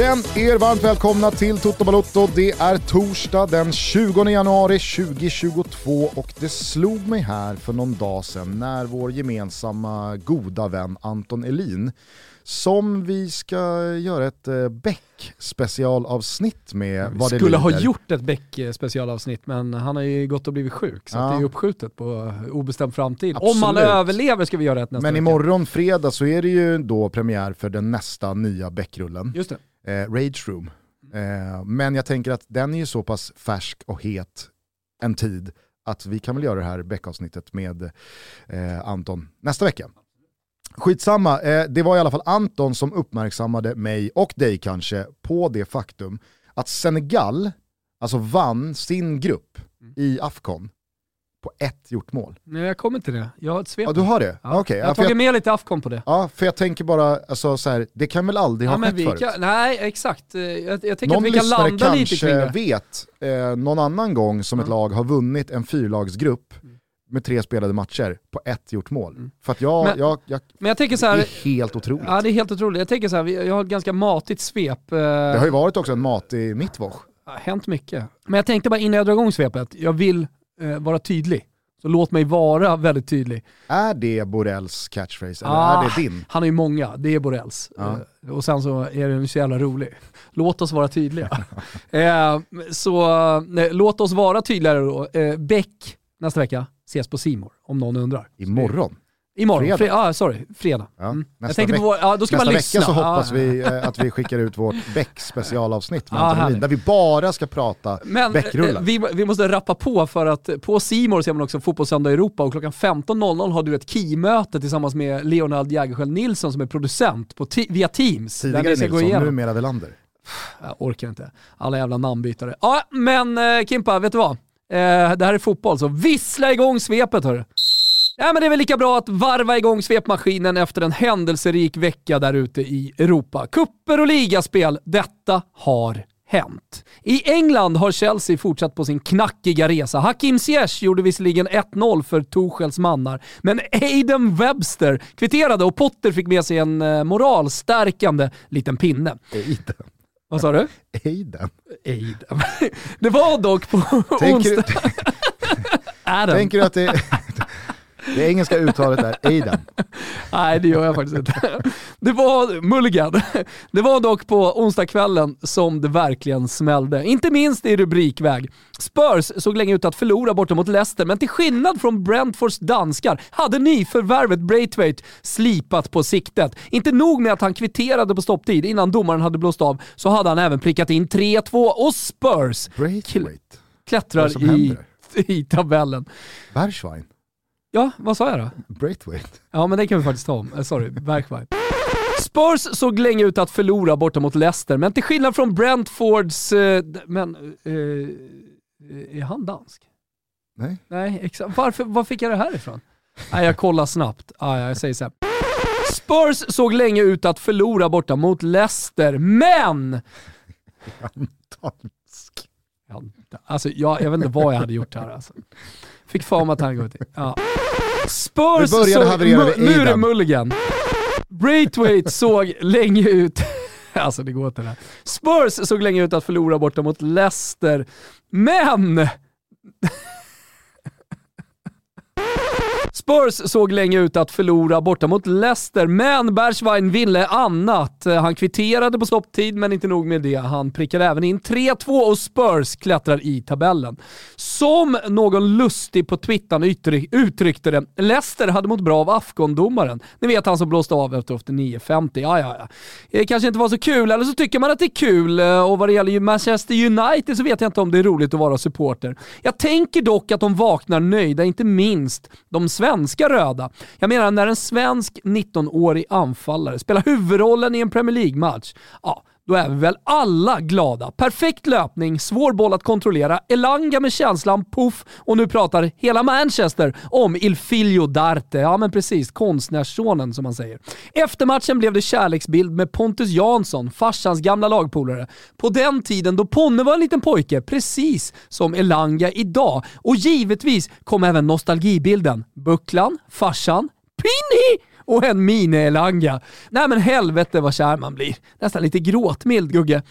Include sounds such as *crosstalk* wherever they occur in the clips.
Känn er varmt välkomna till Toto Balotto. Det är torsdag den 20 januari 2022 och det slog mig här för någon dag sedan när vår gemensamma goda vän Anton Elin som vi ska göra ett eh, Beck specialavsnitt med vad det Skulle ha gjort ett Beck specialavsnitt men han har ju gått och blivit sjuk så Ja. det är uppskjutet på obestämd framtid. Absolut. Om han överlever ska vi göra ett nästa Men vecka. imorgon fredag så är det ju då premiär för den nästa nya Beck-rullen. Just det eh, Rage Room. Eh, men jag tänker att den är ju så pass färsk och het en tid att vi kan väl göra det här Beck-avsnittet med eh, Anton nästa vecka. Skitsamma, eh, det var i alla fall Anton som uppmärksammade mig och dig kanske på det faktum att Senegal alltså vann sin grupp i Afcon på ett gjort mål. Nej jag kommer till det, jag har ett svep. Ja du har det? Ja. Okej, jag ja, har för tagit jag, med lite Afcon på det. ja, för jag tänker bara, alltså, så här, det kan väl aldrig ha Ja, men skett förut? kan, nej exakt, Eh, jag, jag tänker Någon att vi kan landa lite kring kanske det. vet eh, någon annan gång som ett Mm. lag har vunnit en fyrlagsgrupp med tre spelade matcher på ett gjort mål. För att jag, Mm. Men- jag, jag Men jag tänker så det här, är helt otroligt. ja det är helt otroligt. Jag tänker så här, jag har ett ganska matigt svep. eh, Det har ju varit också en matig mittwoch. Ja, hänt mycket. Men jag tänkte bara innan jag drar igång svepet, jag vill vara tydlig. Så låt mig vara väldigt tydlig. Är det Borrells catchphrase eller Ah, är det din? Han har ju många, det är Borrells. Ja. Eh, Och sen så är den så jävla rolig. Låt oss vara tydliga. *laughs* *laughs* eh, så nej, låt oss vara tydligare då. Eh, Beck nästa vecka ses på Simor om någon undrar. Imorgon? Imorgon, Fredag. fredag. Ah, sorry, fredag. Ja, Mm. Nästa på, veck- vår- ja, då ska Nästa man vecka lyssna. så hoppas Ah. vi eh, att vi skickar ut vårt Beck specialavsnitt med Ah, Anton där vi bara ska prata Men eh, vi, vi måste rappa på för att på Simor ser man också Fotbollssöndag Europa och klockan 15.00 har du ett key-möte tillsammans med Leonard Jägerskiöld Nilsson som är producent på via Teams. där Tidigare gå Nilsson, igenom. numera Velander. Jag orkar inte. Alla jävla namnbytare. Ja, men eh, Kimpa, vet du vad? Eh, det här är fotboll, så vissla igång svepet hörru. Ja, men det är väl lika bra att varva igång svepmaskinen efter en händelserik vecka där ute i Europa. Kupper och ligaspel, detta har hänt. I England har Chelsea fortsatt på sin knackiga resa. Hakim Ziyech gjorde visserligen 1-0 för Tuchels mannar, men Aiden Webster kvitterade och Potter fick med sig en eh, moralstärkande liten pinne. Aiden. Vad sa du? Aiden. Aiden. *laughs* Det var dock på Tänker, onsdag... *laughs* du- Adam. tänker du att det, det engelska uttalet är Aiden? Nej, det gör jag faktiskt inte. Det var Mulligan. Det var dock på onsdagskvällen som det verkligen smällde. Inte minst i rubrikväg. Spurs såg länge ut att förlora borta mot Leicester, men till skillnad från Brentfords danskar hade nyförvärvet Braithwaite slipat på siktet. Inte nog med att han kvitterade på stopptid innan domaren hade blåst av, så hade han även prickat in 3-2 och Spurs Braithwaite? Klättrar i, i tabellen. Bergschwein? Ja, vad sa jag då? Braithwaite? Ja men det kan vi faktiskt ta om. Eh, sorry, Bergvall. Spurs såg länge ut att förlora borta mot Leicester, men till skillnad från Brentfords... Eh, men... Eh, är han dansk? Nej. Nej, exakt. Varför, var fick jag det här ifrån? Nej, jag kollar snabbt. Ah, ja, jag säger så här. Spurs såg länge ut att förlora borta mot Leicester, men... Dansk. Ja, Alltså, jag, jag vet inte vad jag hade gjort här alltså. Fick för mig att han gått in. Ja. Spurs såg... Mulligan. Braithwaite såg länge ut... *laughs* Alltså det går inte det. Spurs såg länge ut att förlora borta mot Leicester, men... *laughs* Spurs såg länge ut att förlora borta mot Leicester, men Bergwijn ville annat. Han kvitterade på stopptid, men inte nog med det. Han prickade även in 3-2 och Spurs klättrar i tabellen. Som någon lustig på Twittern uttryckte det, Leicester hade mått bra av Afghan-domaren. Ni vet han som blåste av efter 9.50. Ja, ja, ja. Det kanske inte var så kul, eller så tycker man att det är kul. Och vad det gäller Manchester United så vet jag inte om det är roligt att vara supporter. Jag tänker dock att de vaknar nöjda, inte minst de svenska svenska röda. Jag menar när en svensk 19-årig anfallare spelar huvudrollen i en Premier League-match, ja, då är vi väl alla glada. Perfekt löpning, svår boll att kontrollera, Elanga med känslan, puff och nu pratar hela Manchester om Il Figlio d'Arte. Ja men precis, konstnärssonen som man säger. Efter matchen blev det kärleksbild med Pontus Jansson, farsans gamla lagpolare. På den tiden då Ponne var en liten pojke, precis som Elanga idag. Och givetvis kom även nostalgibilden. Bucklan, farsan, Pinny! Och en mini-Elanga. Nej men helvete vad kär man blir. Nästan lite gråtmild Gugge.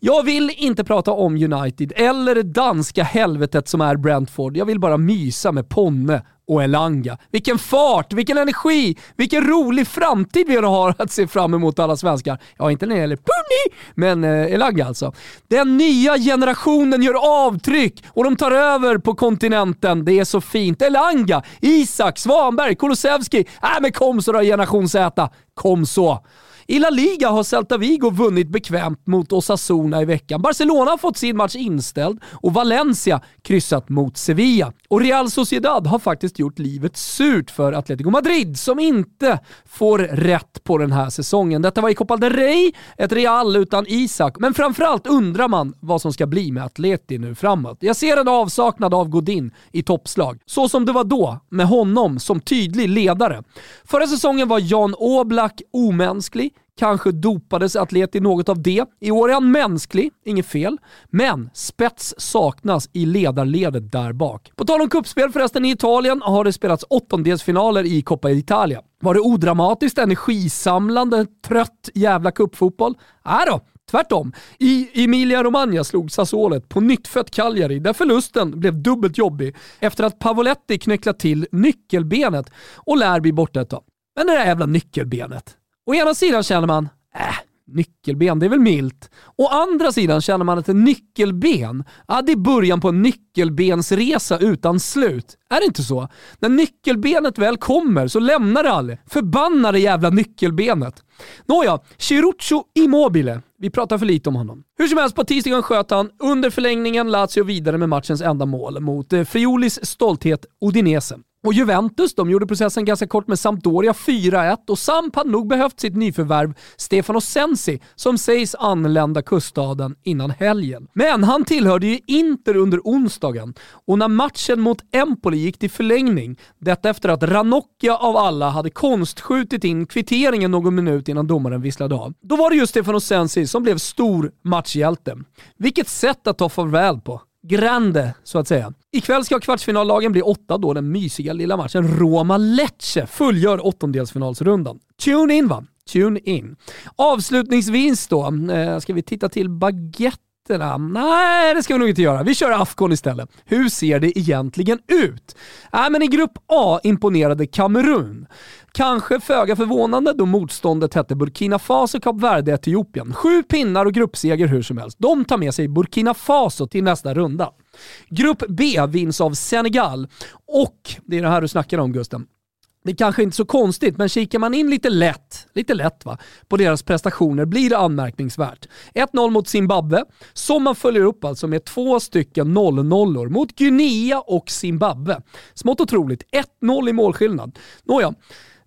Jag vill inte prata om United eller det danska helvetet som är Brentford. Jag vill bara mysa med Ponne och Elanga. Vilken fart, vilken energi, vilken rolig framtid vi har *laughs* att se fram emot alla svenskar. Ja, inte när det gäller Puni, men eh, Elanga alltså. Den nya generationen gör avtryck och de tar över på kontinenten. Det är så fint. Elanga, Isak, Svanberg, Kulusevski. Äh men kom så då generation Z. Kom så. I La Liga har Celta Vigo vunnit bekvämt mot Osasuna i veckan. Barcelona har fått sin match inställd och Valencia kryssat mot Sevilla. Och Real Sociedad har faktiskt gjort livet surt för Atletico Madrid som inte får rätt på den här säsongen. Detta var i Copa del Rey, ett Real utan Isak, men framförallt undrar man vad som ska bli med Atleti nu framåt. Jag ser en avsaknad av Godin i toppslag, så som det var då med honom som tydlig ledare. Förra säsongen var Jan Oblak omänsklig, Kanske dopades Atleti något av det. I år är han mänsklig, inget fel. Men spets saknas i ledarledet där bak. På tal om kuppspel förresten, i Italien har det spelats åttondelsfinaler i Coppa Italia. Var det odramatiskt, energisamlande, trött jävla kuppfotboll? Nej då, Tvärtom. I Emilia-Romagna slog Sassuolet på nyttfött Cagliari där förlusten blev dubbelt jobbig efter att Pavoletti knäcklat till nyckelbenet och lär bli borta ett tag. Men det där jävla nyckelbenet, Å ena sidan känner man, äh, nyckelben, det är väl milt. Å andra sidan känner man att en nyckelben, ja, det är början på en nyckelbensresa utan slut. Är det inte så? När nyckelbenet väl kommer så lämnar det aldrig. Förbanna det jävla nyckelbenet. Nåja, Chiruccio Immobile. Vi pratar för lite om honom. Hur som helst, på tisdagen sköt han under förlängningen Lazio vidare med matchens enda mål mot eh, Friolis stolthet Udinese. Och Juventus, de gjorde processen ganska kort med Sampdoria 4-1 och Samp hade nog behövt sitt nyförvärv Stefano Sensi som sägs anlända kuststaden innan helgen. Men han tillhörde ju Inter under onsdagen och när matchen mot Empoli gick till förlängning, detta efter att Ranocchia av alla hade konstskjutit in kvitteringen någon minut innan domaren visslade av, då var det just Stefano Sensi som blev stor matchhjälte. Vilket sätt att ta farväl på. Grande, så att säga. Ikväll ska kvartsfinallagen bli åtta då den mysiga lilla matchen Roma-Lecce fullgör åttondelsfinalsrundan. Tune in va? Tune in. Avslutningsvis då, eh, ska vi titta till baguetterna? Nej, det ska vi nog inte göra. Vi kör afghan istället. Hur ser det egentligen ut? Äh, men I grupp A imponerade Kamerun. Kanske föga förvånande då motståndet hette Burkina Faso, Kap Verde, Etiopien. Sju pinnar och gruppseger hur som helst. De tar med sig Burkina Faso till nästa runda. Grupp B vinns av Senegal och, det är det här du snackar om Gusten, det är kanske inte så konstigt, men kikar man in lite lätt, lite lätt va, på deras prestationer blir det anmärkningsvärt. 1-0 mot Zimbabwe, som man följer upp alltså med två stycken 0-0 mot Guinea och Zimbabwe. Smått otroligt, 1-0 i målskillnad. Nåja,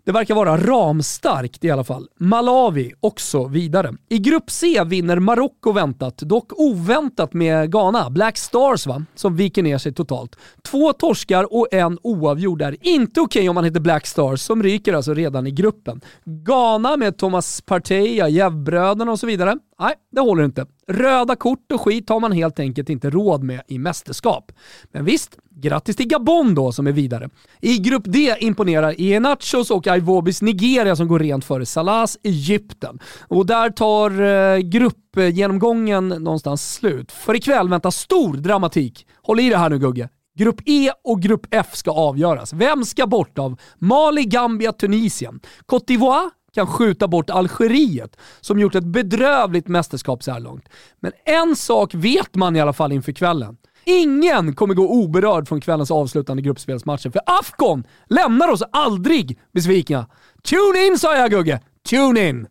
det verkar vara ramstarkt i alla fall. Malawi också vidare. I grupp C vinner Marocko väntat, dock oväntat med Ghana, Black Stars va, som viker ner sig totalt. Två torskar och en oavgjord är inte okej okay om man heter Black Stars, som ryker alltså redan i gruppen. Ghana med Thomas Partey, Jävbröderna och så vidare. Nej, det håller inte. Röda kort och skit har man helt enkelt inte råd med i mästerskap. Men visst, grattis till Gabon då som är vidare. I grupp D imponerar Ienachos och Ivobis Nigeria som går rent före Salahs Egypten. Och där tar eh, gruppgenomgången någonstans slut. För ikväll väntar stor dramatik. Håll i det här nu Gugge. Grupp E och Grupp F ska avgöras. Vem ska bort av Mali, Gambia, Tunisien? Cote d'Ivoire kan skjuta bort Algeriet som gjort ett bedrövligt mästerskap så här långt. Men en sak vet man i alla fall inför kvällen. Ingen kommer gå oberörd från kvällens avslutande gruppspelsmatcher, för Afghan lämnar oss aldrig besvikna. Tune in sa jag Gugge! Tune in!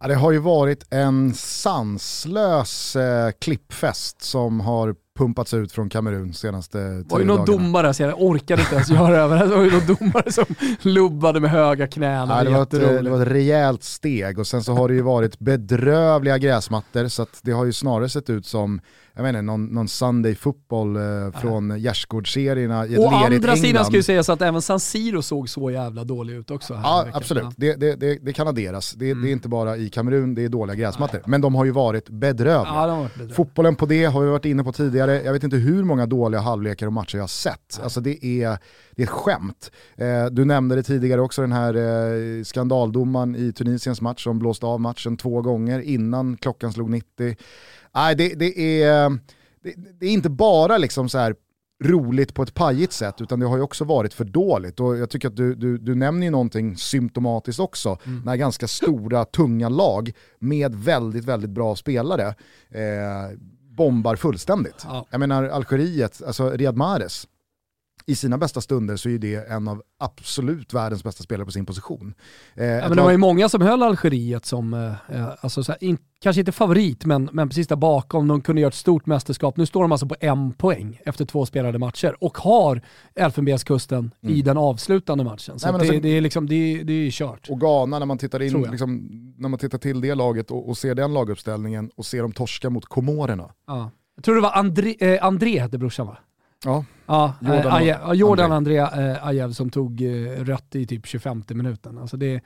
Ja, det har ju varit en sanslös eh, klippfest som har pumpats ut från Kamerun senaste Det var ju någon dagarna. domare, så jag orkade inte ens göra över. Det var ju någon domare som lubbade med höga knän. Ja, det, var ett, jätteroligt. det var ett rejält steg och sen så har det ju varit bedrövliga gräsmattor så att det har ju snarare sett ut som jag menar, någon, någon Sunday football eh, från gärdsgårdsserierna i ett Å lerigt andra sidan England. ska ju sägas att även San Siro såg så jävla dålig ut också. här Ja, absolut. Ja. Det, det, det, det kan adderas. Det, Mm. det är inte bara i Kamerun det är dåliga gräsmattor. Men de har ju varit bedrövliga. Ja, varit bedrövliga. Fotbollen på det har vi varit inne på tidigare. Jag vet inte hur många dåliga halvlekar och matcher jag har sett. Alltså det är, det är ett skämt. Eh, du nämnde det tidigare också, den här eh, skandaldomaren i Tunisiens match som blåste av matchen två gånger innan klockan slog 90. Nej, det, det, är, det, det är inte bara liksom så här roligt på ett pajigt sätt, utan det har ju också varit för dåligt. Och jag tycker att du, du, du nämner ju någonting symptomatiskt också, när ganska stora, tunga lag med väldigt, väldigt bra spelare eh, bombar fullständigt. Ja. Jag menar Algeriet, alltså Riyad Mahrez, i sina bästa stunder så är det en av absolut världens bästa spelare på sin position. Eh, Ja, men det var ju många som höll Algeriet som, eh, eh, alltså så här, in, kanske inte favorit, men, men precis där bakom. De kunde göra ett stort mästerskap. Nu står de alltså på en poäng efter två spelade matcher och har Elfenbenskusten i den avslutande matchen. Så Mm. Nej, det, alltså- det är liksom, det, det är kört. Och Ghana, när man tittar, in, liksom, när man tittar till det laget och, och ser den laguppställningen och ser dem torska mot Komorerna. Ja. Jag tror det var André, eh, André hette brorsan va? Ja, Ja, Jordan och Aje, Jordan André. André eh, Ajev som tog eh, rött i typ 25 minuten. Alltså det,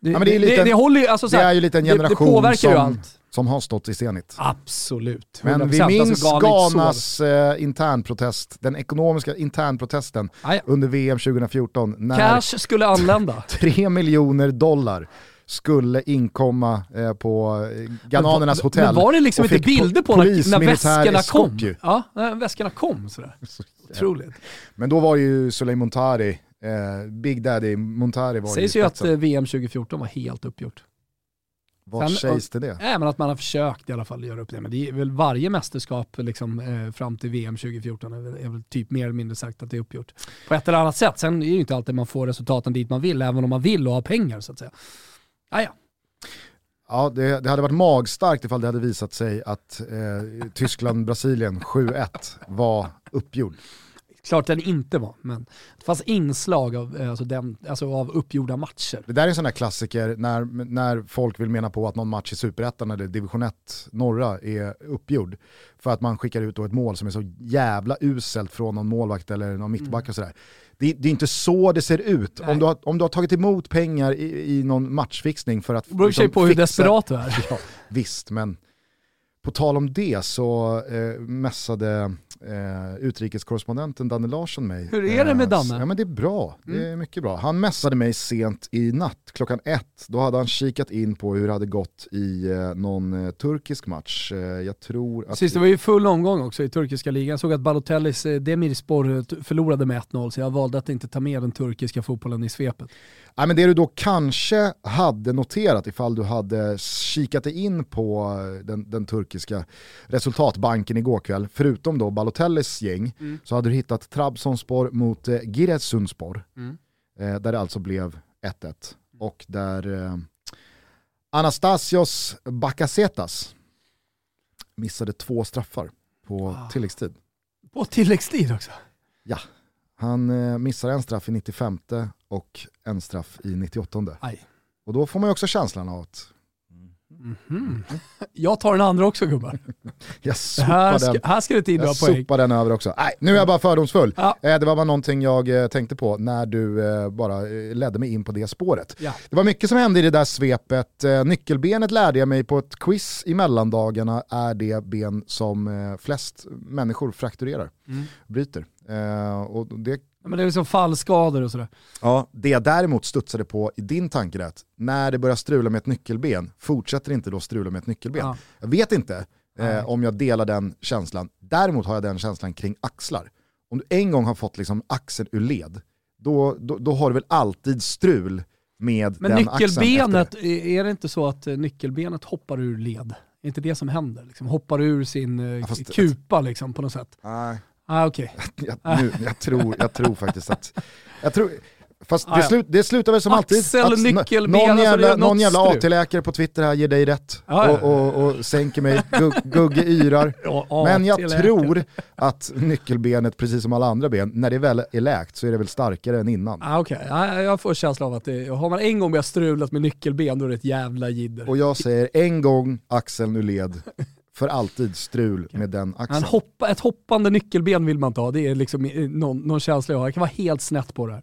det, Ja, det är det, det, håller ju, alltså så det här, är ju lite en det- det generation påverkar ju som, allt. som har stått i Zenit. Absolut. Men vi 100%. minns Alltså, Ghanas eh, internprotest, den ekonomiska internprotesten Ja, ja. under VM 2014 när Cash skulle anlända. *laughs* 3 miljoner dollar skulle inkomma eh, på eh, ghananernas Men- hotell. Men var det liksom inte bilder på när, polis, när militär väskorna kom? ju. Ja, när väskorna kom sådär. *laughs* Otroligt. Men då var ju Soleil Montari, eh, Big Daddy Montari var Sägs ju i att eh, VM 2014 var helt uppgjort. Sen- sägs det det? Nej men att man har försökt i alla fall göra upp det. Men det är väl varje mästerskap liksom, eh, fram till VM 2014 är väl, är väl typ mer eller mindre sagt att det är uppgjort. På ett eller annat sätt. Sen är det ju inte alltid man får resultaten dit man vill, även om man vill och har pengar så att säga. Ah, ja. Ja, det, det hade varit magstarkt ifall det hade visat sig att eh, Tyskland-Brasilien *laughs* 7-1 var uppgjord. Klart den inte var, men det fanns inslag av, eh, alltså den, alltså av uppgjorda matcher. Det där är en sån här klassiker när, när folk vill mena på att någon match i Superettan eller Division 1 norra är uppgjord. För att man skickar ut då ett mål som är så jävla uselt från någon målvakt eller någon mittback och sådär. Det, det är inte så det ser ut. Nej. Om du, har, om du har tagit emot pengar i, i någon matchfixning för att... Det beror liksom på hur fixa- desperat du är. *laughs* Ja, visst, men på tal om det så eh, mässade eh, utrikeskorrespondenten Danne Larsson mig. Hur är det med Eh, Danne? Mm. Ja, men det är bra, det är mycket bra. Han mässade mig sent i natt, klockan ett. Då hade han kikat in på hur det hade gått i eh, någon eh, turkisk match. Eh, jag tror att... Precis, det var ju full omgång också i turkiska ligan. Jag såg att Balotellis eh, Demirspor förlorade med 1-0, så jag valde att inte ta med den turkiska fotbollen i svepet. Ja, men det du då kanske hade noterat ifall du hade kikat dig in på eh, den, den turkiska resultatbanken igår kväll, förutom då Balotellis gäng, Mm. så hade du hittat Trabzonspor mot eh, Giresunspor, Mm. eh, där det alltså blev 1-1. Och där eh, Anastasios Bakasetas missade två straffar på Wow. tilläggstid. På tilläggstid också. Han eh, missar en straff i 95 och en straff i 98. Aj. Och då får man ju också känslan av att Mhm. Jag tar den andra också gubbar. *laughs* jag Här den, här ska det till jag poäng. sopar den över också. Nej, nu är jag bara fördomsfull. Ja. Eh, Det var bara någonting jag eh, tänkte på när du eh, bara ledde mig in på det spåret. Ja. Det var mycket som hände i det där svepet. Nyckelbenet lärde jag mig på ett quiz i mellandagarna är det ben som flest människor frakturerar, Mm. bryter. Och det Men det är liksom fallskador och sådär. Ja, det jag däremot studsade på i din tankerätt, när det börjar strula med ett nyckelben, fortsätter inte då strula med ett nyckelben? Ja. Jag vet inte eh, om jag delar den känslan. Däremot har jag den känslan kring axlar. Om du en gång har fått liksom axeln ur led, då, då, då har du väl alltid strul med Men den axeln nyckelbenet, det. är är det inte så att eh, nyckelbenet hoppar ur led? Är inte det som händer? Liksom, hoppar ur sin eh, fast- kupa liksom, på något sätt? Nej, Ah, okej. *laughs* jag, nu, jag, tror, jag tror faktiskt att... Jag tror, Fast Ah, det, ja. slut, det slutar väl som Axel alltid. att någon alltså, jävla, någon jävla. AT-läkare på Twitter här ger dig rätt ja, och, och, och sänker mig. Gug, Gugge yrar. *laughs* Men jag tror att nyckelbenet, precis som alla andra ben, när det väl är läkt så är det väl starkare än innan. Ah, ja, jag får känslan av att det, har man en gång börjat strulat med nyckelben då är det ett jävla jidder. Och jag säger en gång Axel Nyled, *laughs* för alltid strul med den En axeln. hoppa, ett hoppande nyckelben vill man ta, det är liksom någon, någon känsla jag har. Jag kan vara helt snett på det här.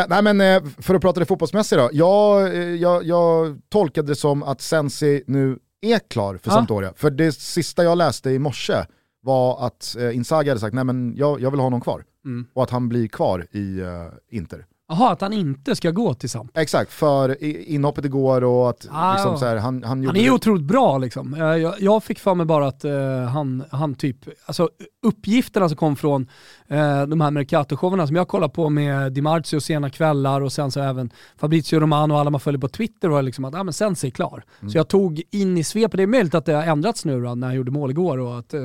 Eh, nej men eh, för att prata det fotbollsmässiga då. Jag, eh, jag, jag tolkade det som att Sensi nu är klar för Ja. Sampdoria. För det sista jag läste i morse var att eh, hade sagt nej men jag, jag vill ha någon kvar. Mm. Och att han blir kvar i eh, Inter. Jaha, att han inte ska gå till Samp. Exakt, för inhoppet igår och att Ah, liksom, ja. så här, han, han gjorde Han är det- otroligt bra liksom. Eh, Jag, jag fick för mig bara att eh, han, han typ, alltså uppgifterna som kom från eh, de här Mercato-showerna som jag kollar på med Di Marzio sena kvällar och sen så även Fabrizio Romano och alla man följer på Twitter var liksom att ah, men Sensi är klar. Mm. Så jag tog in i svepet, det är möjligt att det har ändrats nu då, när han gjorde mål igår och att eh,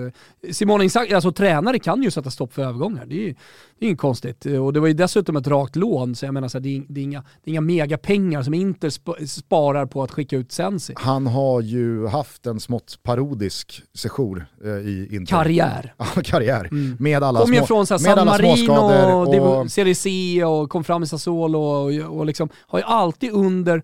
Simone Inzaghi, alltså tränare kan ju sätta stopp för övergångar. Det är ju det är inget konstigt. Och det var ju dessutom ett rakt lån, så jag menar så här, det, är, det, är inga, det är inga megapengar som Inter sp- sparar på att skicka ut Sensi. Han har ju haft en smått parodisk sejour eh, i Inter. Karriär. *laughs* Ja, karriär. Mm. Med alla, Kom ju från så här, San Marino och, och Serie C och kom fram i Sassuolo och, och liksom har ju alltid under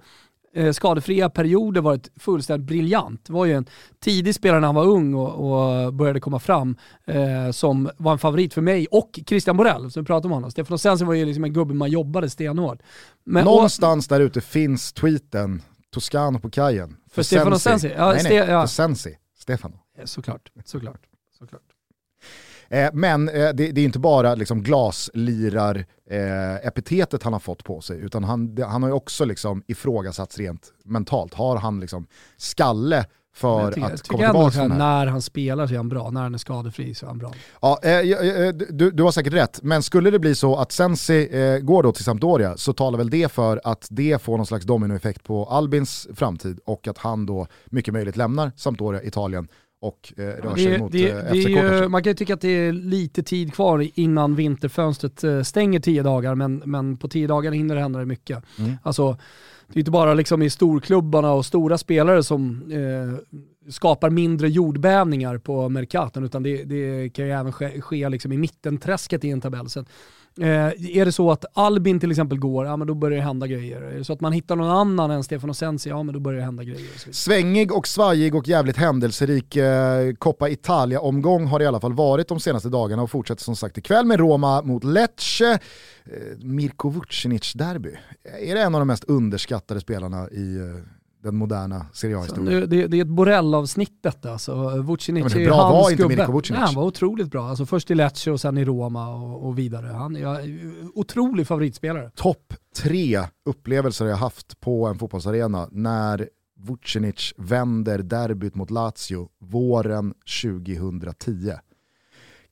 eh, skadefria perioder varit fullständigt briljant. Det var ju en tidig spelare när han var ung och, och började komma fram eh, som var en favorit för mig och Christian Borell som vi pratade om honom. Stefan Sensi var ju liksom en gubbe man jobbade stenhårt. Men, och, Någonstans där ute finns tweeten Toscano på kajen. För Stefano Sensi? Ja, nej, nej, ja. för Sensi. Stefano. Såklart, såklart. såklart. Eh, men eh, det, det är inte bara liksom glaslirar-epitetet han har fått på sig, utan han, det, han har ju också liksom ifrågasatts rent mentalt. Har han liksom skalle för tycker, att komma tillbaka det här? när han spelar så är han bra, när han är skadefri så är han bra. Ja, eh, eh, du, du har säkert rätt, men skulle det bli så att Sensi eh, går då till Sampdoria så talar väl det för att det får någon slags dominoeffekt på Albins framtid och att han då mycket möjligt lämnar Sampdoria, Italien och eh, rör Det, sig mot det, eh, FCK ju, man kan ju tycka att det är lite tid kvar innan vinterfönstret eh, stänger tio dagar, men, men på tio dagar hinner det hända mycket. Mm. Alltså, det är inte bara liksom i storklubbarna och stora spelare som eh, skapar mindre jordbävningar på Mercaton, utan det, det kan ju även ske, ske liksom i mittenträsket i en tabell. Så, eh, är det så att Albin till exempel går, ja men då börjar det hända grejer. Är det så att man hittar någon annan än Stefano Sensi, ja men då börjar det hända grejer. och. Svängig och svajig och jävligt händelserik eh, Coppa Italia-omgång har det i alla fall varit de senaste dagarna och fortsätter som sagt ikväll med Roma mot Lecce. Eh, Mirko Vucinic-derby. Är det en av de mest underskattade spelarna i eh, den moderna Serie A-historien? det, det är ett Borrell-avsnitt detta. Alltså, Vucinic Ja, men hur är bra hans var inte. Mirko Vucinic? Nej, han var otroligt bra. Alltså, först i Lecce och sen i Roma och, och vidare. Han är ja, otrolig favoritspelare. Topp tre upplevelser jag haft på en fotbollsarena när Vucinic vänder derbyt mot Lazio våren 2010.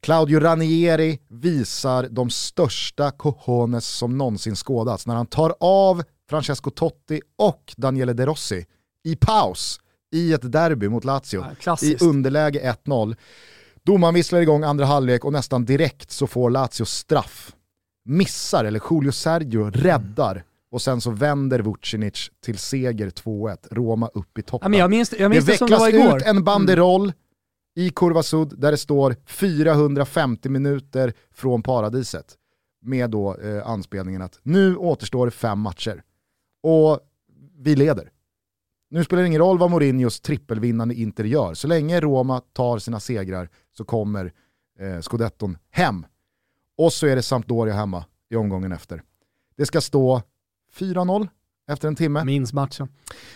Claudio Ranieri visar de största cojones som någonsin skådats när han tar av Francesco Totti och Daniele De Rossi i paus i ett derby mot Lazio Ja, i underläge 1-0. Domaren visslar igång andra halvlek och nästan direkt så får Lazio straff. Missar, eller Julio Sergio räddar och sen så vänder Vucinic till seger 2-1. Roma upp i Ja, toppen. men jag minns, jag minns det, det vecklas. Mm. ut en banderoll i Kurva Sud där det står 450 minuter från paradiset. Med då eh, anspelningen att nu återstår fem matcher. Och vi leder. Nu spelar det ingen roll vad Mourinhos trippelvinnande Inter gör. Så länge Roma tar sina segrar så kommer eh, scudetton hem. Och så är det Sampdoria hemma i omgången efter. Det ska stå 4-0 efter en timme. Minns matchen.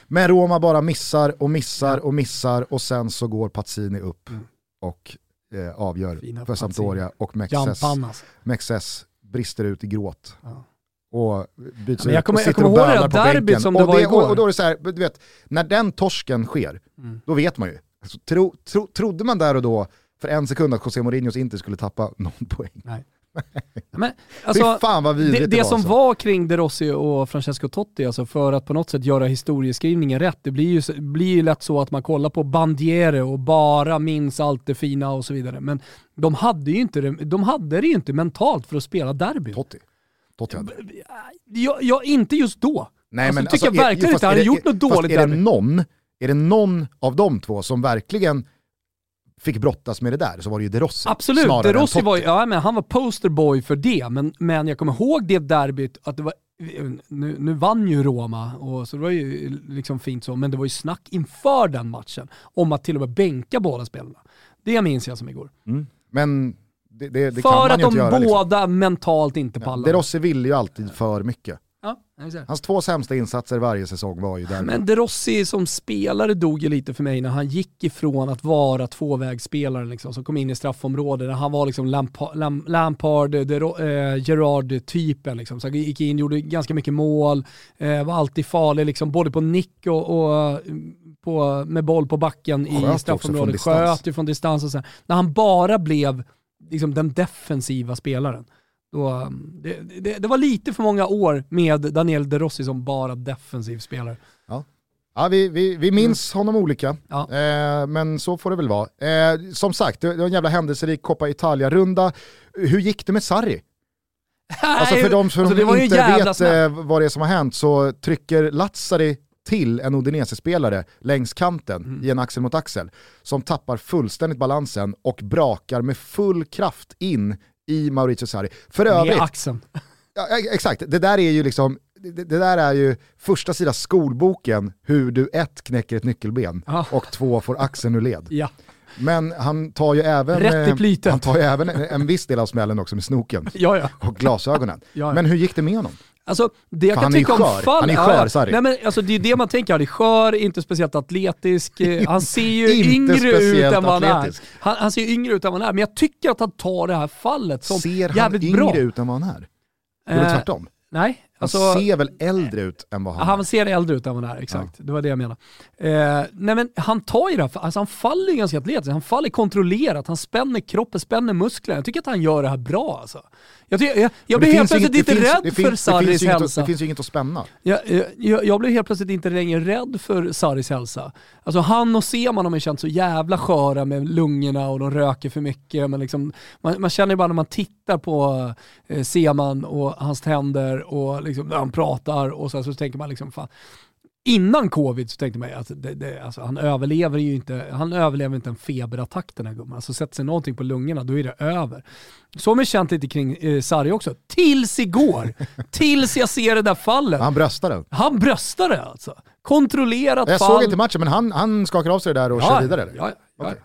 Men Roma bara missar och missar och missar och sen så går Pazzini upp Mm. och eh, avgör Fina för. Sampdoria och Mexes, Jampannas. Mexes brister ut i gråt. Ja. Och byts jag ut kommer- och jag sitter kommer och ihåg det på derbyt som det och, var igår. och, och då är det så här, du vet, när den torsken sker, Mm. då vet man ju. Alltså, tro, tro, trodde man där och då för en sekund att José Mourinhos inte skulle tappa *laughs* någon poäng? Men, alltså, fan vad det, det, det som alltså. var kring De Rossi och Francesco Totti, alltså för att på något sätt göra historieskrivningen rätt, det blir ju, blir ju lätt så att man kollar på Bandiere och bara minns allt det fina och så vidare. Men de hade, ju inte de hade det ju inte mentalt för att spela derby. Totti. Totti Ja, ja, inte just då. Nej, alltså, men tycker alltså, jag verkligen inte. Han har gjort något dåligt är det, någon, är det någon av de två som verkligen fick brottas med det där så var det ju De Rossi. Absolut, De Rossi var, ja, men han var posterboy för det, men, men jag kommer ihåg det derbyt att det var nu, nu vann ju Roma, och så det var ju liksom fint så, men det var ju snack inför den matchen om att till och med bänka båda spelarna. Det minns jag som igår. Mm. Men det, det, det kan för man att ju de inte göra. Liksom. båda mentalt inte pallade. De Rossi ville ju alltid för mycket. Hans två sämsta insatser varje säsong var ju där. Men De Rossi som spelare dog ju lite för mig när han gick ifrån att vara tvåvägsspelaren liksom, som kom in i straffområdet. När han var liksom Lampa, Lam, Lampard, Ro- eh, Gerard-typen. Liksom. Så han gick in, gjorde ganska mycket mål, eh, var alltid farlig liksom, både på nick och, och eh, på, med boll på backen Sköt i straffområdet. Sköt ju från distans och så. När han bara blev liksom, den defensiva spelaren. Då, det, det, det var lite för många år med Daniel De Rossi som bara defensiv spelare. Ja, vi, vi, vi minns honom olika, Ja. eh, men så får det väl vara. Eh, som sagt, det var en jävla händelserik Coppa Italia-runda. Hur gick det med Sarri? Alltså för de som alltså, inte vet eh, vad det är som har hänt så trycker Lazzari till en Udinese-spelare längs kanten Mm. i en axel mot axel som tappar fullständigt balansen och brakar med full kraft in i Maurizio Sarri. För Med övrigt, axeln. *laughs* Ja, ex- exakt, det där är ju liksom det, det där är ju första sida skolboken hur du ett knäcker ett nyckelben Ja. och två får axeln ur led. Ja. Men han tar ju även, eh, han tar ju även en, viss del av smällen också med snoken Ja, ja. och glasögonen. Men hur gick det med honom? Alltså det jag För kan han är tycka om fall... Han är ja, skör, ja. Sarri. Nej men alltså det är det man tänker, han är skör, inte speciellt atletisk, *laughs* eh, han ser ju yngre ut än vad han är. Han, han ser ju yngre ut än vad han är, men jag tycker att han tar det här fallet som Ser han jävligt yngre bra. ut än vad han är? Eller Eh, tvärtom? Nej, Han alltså... ser väl äldre ut än vad han, Han är? ser äldre ut än vad han är, exakt. Det var det jag menade. Eh, nej men han tar ju det här, alltså han faller ju ganska atletiskt, han faller kontrollerat, han spänner kroppen, spänner musklerna. Jag tycker att han gör det här bra alltså. Jag, jag, jag blir helt plötsligt inte finns- rädd för finns- inget att- hälsa. Det finns ju inget att spänna. Jag, jag, jag blev helt plötsligt inte längre rädd för Saris hälsa. Alltså han och Seman har man känt så jävla sköra med lungorna och de röker för mycket. Men liksom, man, man känner ju bara när man tittar på eh, Seman och hans tänder och liksom, när han pratar och så, så tänker man liksom fan. Innan covid så tänkte man att det, det, alltså, han överlever ju inte, han överlever inte en feberattack den här gumman. Alltså sätter sig någonting på lungorna då är det över. Så har man känt lite kring eh, Sarri också. Tills igår. *laughs* Tills jag ser det där fallet. Han bröstade. Han bröstade alltså. Kontrollerat Jag fall. såg inte matchen men han, han skakar av sig det där och kör vidare. eller? Ja, ja, ja. Okej.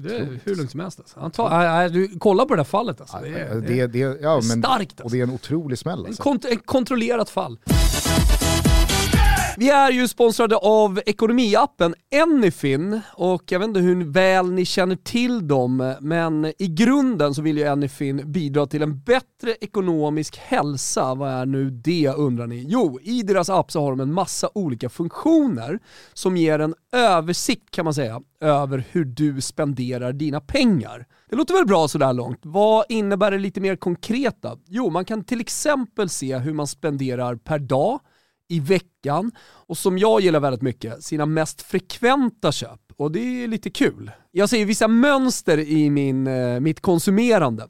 Det är hur lugnt som helst alltså. Han tar, nej, du, kolla på det där fallet alltså. Det är, det Det, ja, men, starkt och alltså. det är en otrolig smäll. En, Alltså. kont- ett kontrollerat fall. Vi är ju sponsrade av ekonomiappen Anyfin och jag vet inte hur väl ni känner till dem, men i grunden så vill ju Anyfin bidra till en bättre ekonomisk hälsa. Vad är nu det undrar ni? Jo, i deras app så har de en massa olika funktioner som ger en översikt kan man säga över hur du spenderar dina pengar. Det låter väl bra sådär långt. Vad innebär det lite mer konkreta? Jo, man kan till exempel se hur man spenderar per dag, i veckan och som jag gillar väldigt mycket, sina mest frekventa köp. Och det är lite kul. Jag ser vissa mönster i min, eh, mitt konsumerande.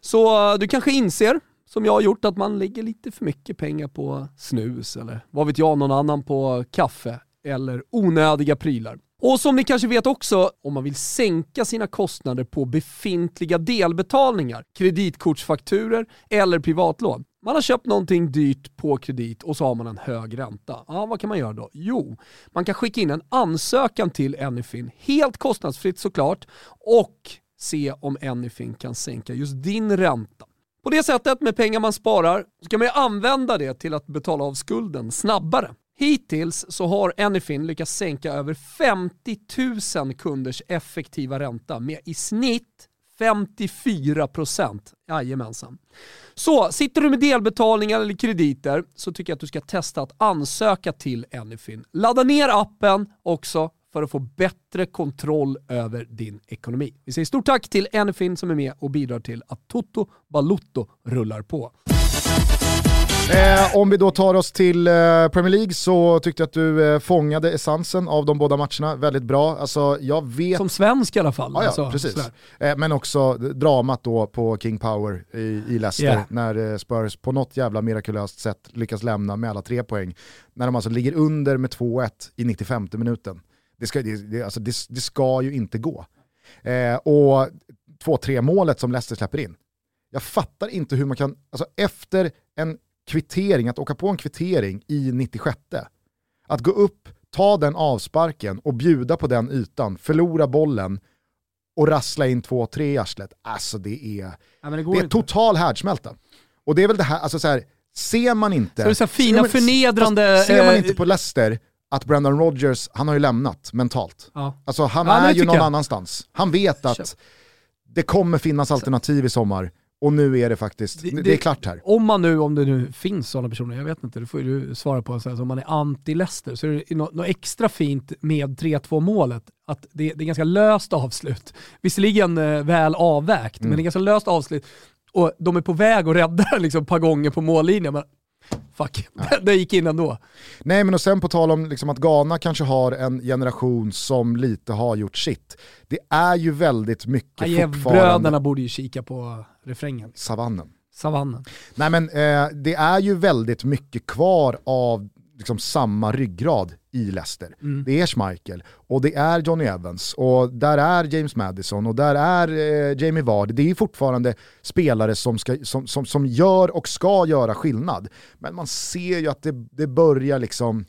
Så eh, du kanske inser, som jag har gjort, att man lägger lite för mycket pengar på snus eller vad vet jag, någon annan på kaffe eller onödiga prylar. Och som ni kanske vet också, om man vill sänka sina kostnader på befintliga delbetalningar, kreditkortsfakturer eller privatlån. Man har köpt någonting dyrt på kredit och så har man en hög ränta. Ja, vad kan man göra då? Jo, man kan skicka in en ansökan till Anyfin, helt kostnadsfritt såklart, och se om Anyfin kan sänka just din ränta. På det sättet, med pengar man sparar, så kan man ju använda det till att betala av skulden snabbare. Hittills så har Anyfin lyckats sänka över 50 000 kunders effektiva ränta med i snitt 54%. Jajamensan. Så sitter du med delbetalningar eller krediter så tycker jag att du ska testa att ansöka till Anyfin. Ladda ner appen också för att få bättre kontroll över din ekonomi. Vi säger stort tack till Anyfin som är med och bidrar till att Toto Balutto rullar på. Eh, om vi då tar oss till eh, Premier League så tyckte jag att du eh, fångade essensen av de båda matcherna väldigt bra. Alltså, jag vet... Som svensk i alla fall. Ja, ja alltså, precis. Eh, men också dramat då på King Power i, i Leicester Yeah. när eh, Spurs på något jävla mirakulöst sätt lyckas lämna med alla tre poäng. När de alltså ligger under med 2-1 i 95 minuten. Det ska, det, det, alltså, det, det ska ju inte gå. Eh, och 2-3 målet som Leicester släpper in. Jag fattar inte hur man kan, alltså efter en kvittering, att åka på en kvittering i 96 att gå upp, ta den avsparken och bjuda på den ytan, förlora bollen och rassla in 2-3 i arslet. Alltså det är, Ja, men det går det är inte. total härdsmälta. Och det är väl det här, alltså så här, ser man inte... Så det är så här fina ser man- förnedrande... Ser man eh, inte på Leicester att Brendan Rodgers, han har ju lämnat mentalt. Ja. Alltså han Ja, är ju någon jag. annanstans. Han vet att det kommer finnas alternativ i sommar och nu är det faktiskt, Det- det, det- är klart här. Om man nu, om det nu finns sådana personer, jag vet inte, det får ju du svara på, så här, så om man är anti-Leicester så är det något, något extra fint med 3-2 målet, att det, det är ganska löst avslut. Visserligen eh, väl avvägt, Mm. men det är ganska löst avslut. Och de är på väg att rädda *laughs* liksom, ett par gånger på mållinjen, men fuck, *laughs* det gick in ändå. Nej men och sen på tal om liksom att Ghana kanske har en generation som lite har gjort sitt. Det är ju väldigt mycket fortfarande Ajev-bröderna borde ju kika på refrängen. savannen. Savannen. Nej men eh, det är ju väldigt mycket kvar av liksom, samma ryggrad i Leicester. Mm. Det är Schmeichel och det är Johnny Evans och där är James Madison och där är eh, Jamie Vardy. Det är fortfarande spelare som, ska, som, som, som gör och ska göra skillnad. Men man ser ju att det, det börjar liksom,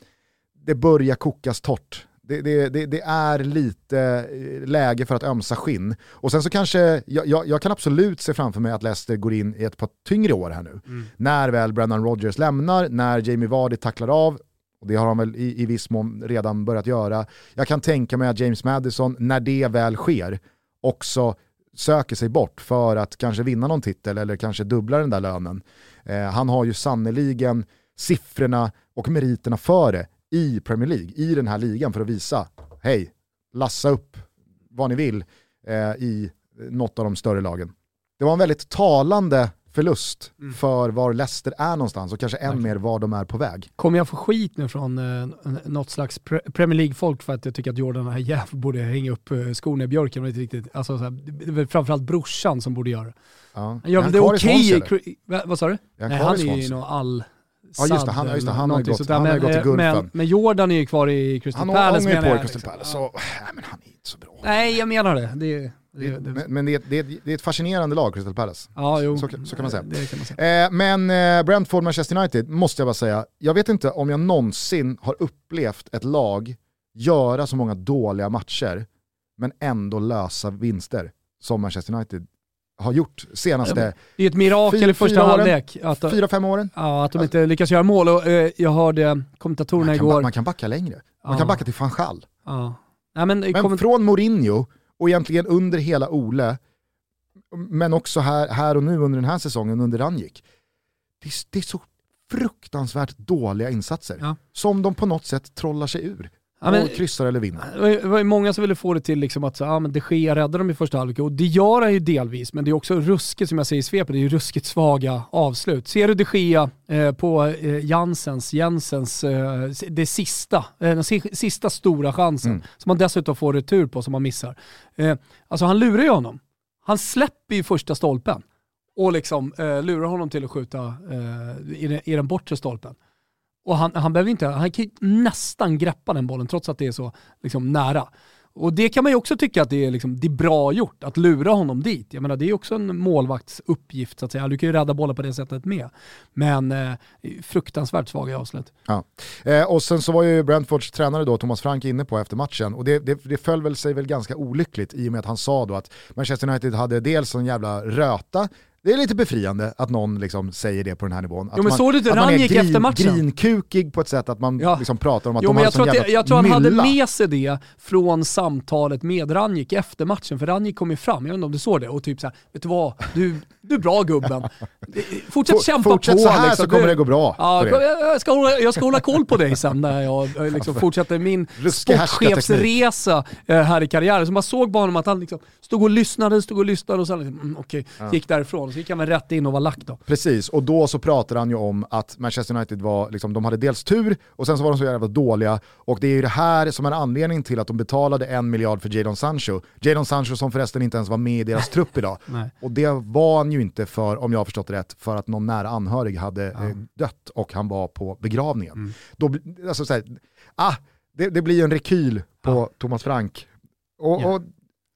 det börjar kokas torrt. Det, det, det, det är lite eh, läge för att ömsa skinn. Och sen så kanske, jag, jag, jag kan absolut se framför mig att Leicester går in i ett par tyngre år här nu. När väl Brennan Rodgers lämnar, när Jamie Vardy tacklar av, och det har han väl i, i viss mån redan börjat göra. Jag kan tänka mig att James Madison, när det väl sker, också söker sig bort för att kanske vinna någon titel eller kanske dubbla den där lönen. Eh, han har ju sannoliken siffrorna och meriterna för det i Premier League, i den här ligan för att visa, hej, lassa upp vad ni vill eh, i något av de större lagen. Det var en väldigt talande förlust Mm. för var Leicester är någonstans och kanske än Verkligen. mer var de är på väg. Kommer jag få skit nu från eh, något slags pre- Premier League-folk för att jag tycker att Jordan Ayew borde hänga upp eh, skorna i björken? inte Riktigt, alltså, så här, det är väl framförallt brorsan som borde göra det. Ja. Han Är han det i okej Va, vad sa du? Är han Nej, han i är ju någon all... Ja, just det, han- just det, han har gått- han har Men, gått till eh, men, Gulfen. men Jordan är ju kvar i Crystal Han Palace ångar ju menar på i jag, Crystal liksom. Palace, så nej, men han är inte så bra. Nej, jag menar det. det, det, det Men, men det, är- det, är- ett fascinerande lag, Crystal Palace. ja, jo. så kan- så kan man säga. Kan man säga. Eh, men eh, Brentford, Manchester United, måste jag bara säga, jag vet inte om jag någonsin har upplevt ett lag göra så många dåliga matcher, men ändå lösa vinster som Manchester United har gjort senaste Det är ett mirakel i första halvlek. Fyra, fem åren. ja, att de inte lyckas göra mål. Och, eh, jag hörde kommentatorerna Man ba- igår. man kan backa längre. Man Ja. kan backa till van Gaal. Ja. Nej, men, Men komment- från Mourinho och egentligen under hela Ole, men också här, här och nu under den här säsongen under Ranjik. Det är, det är så fruktansvärt dåliga insatser Ja. som de på något sätt trollar sig ur. Ja, men- och kryssar eller vinner. Det var många som ville få det till liksom att ah, men de Gea räddar dem i första halvlek och det gör han ju delvis, men det är också ruskigt som jag säger i svepet, det är ju ruskigt svaga avslut. Ser du de Gea eh, på eh, Jansens, Jensens, eh, det sista, eh, den si- sista stora chansen, Mm. som han dessutom får retur på som han missar. Eh, alltså han lurar ju honom. Han släpper ju första stolpen och liksom eh, lurar honom till att skjuta eh, i, den, i den bortre stolpen. Och han, han behöver inte, han kan ju nästan greppa den bollen trots att det är så liksom, nära. Och det kan man ju också tycka att det är, liksom, det är bra gjort, att lura honom dit. Jag menar det är också en målvakts uppgift så att säga. Du kan ju rädda bollar på det sättet med. Men eh, fruktansvärt svaga avslut. Eh, och sen så var ju Brentfords tränare då, Thomas Frank, inne på efter matchen och det, det, det föll väl sig väl ganska olyckligt i och med att han sa då att Manchester United hade dels en jävla röta, det är lite befriande att någon liksom säger det på den här nivån. Att Jo, men man, såg du inte att man är Ranjik efter matchen? grinkukig på ett sätt att man Ja. liksom pratar om att Jo de men har jag tror, det, jag tror han hade med sig det från samtalet med Ranjik efter matchen, för Ranjik kom ju fram, jag vet inte om du såg det, och typ såhär, vet du vad, du, du är bra gubben. *laughs* Fortsätt kämpa Fortsätt på. så här liksom. så kommer det gå bra Ja, för er. jag, ska hålla, jag ska hålla koll på dig sen när jag eh, liksom fortsätter min sportchefsresa eh, här i karriären. Så man såg bara honom att han liksom stod och lyssnade, stod och lyssnade och sen liksom, mm, okej, gick därifrån. Så gick han väl rätt in och var lack då. Precis, och då så pratade han ju om att Manchester United var, liksom, de hade dels tur och sen så var de så jävla dåliga. Och det är ju det här som är anledningen till att de betalade en miljard för Jadon Sancho. Jadon Sancho som förresten inte ens var med i deras *laughs* trupp idag. Och det var han ju inte för, om jag har förstått rätt, för att någon nära anhörig hade eh, dött och han var på begravningen. Mm. Då, alltså, så här, ah, det, det blir en rekyl på Thomas Frank. Och, Ja. och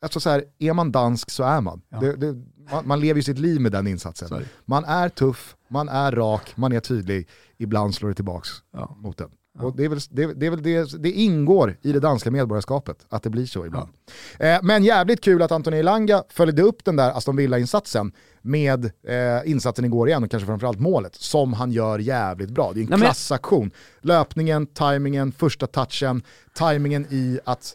alltså, så här, är man dansk så är man. Ja. Det, det, man, man lever ju sitt liv med den insatsen. Det. Man är tuff, man är rak, man är tydlig, ibland slår det tillbaks Ja. mot den. Och det, är väl, det, det, är väl det, det ingår i det danska medborgarskapet, att det blir så ibland. Eh, men jävligt kul att Anthony Elanga följde upp den där Aston Villa-insatsen med eh, insatsen igår igen och kanske framförallt målet, som han gör jävligt bra. Det är en Nej, klassaktion. Löpningen, tajmingen, första touchen, tajmingen i att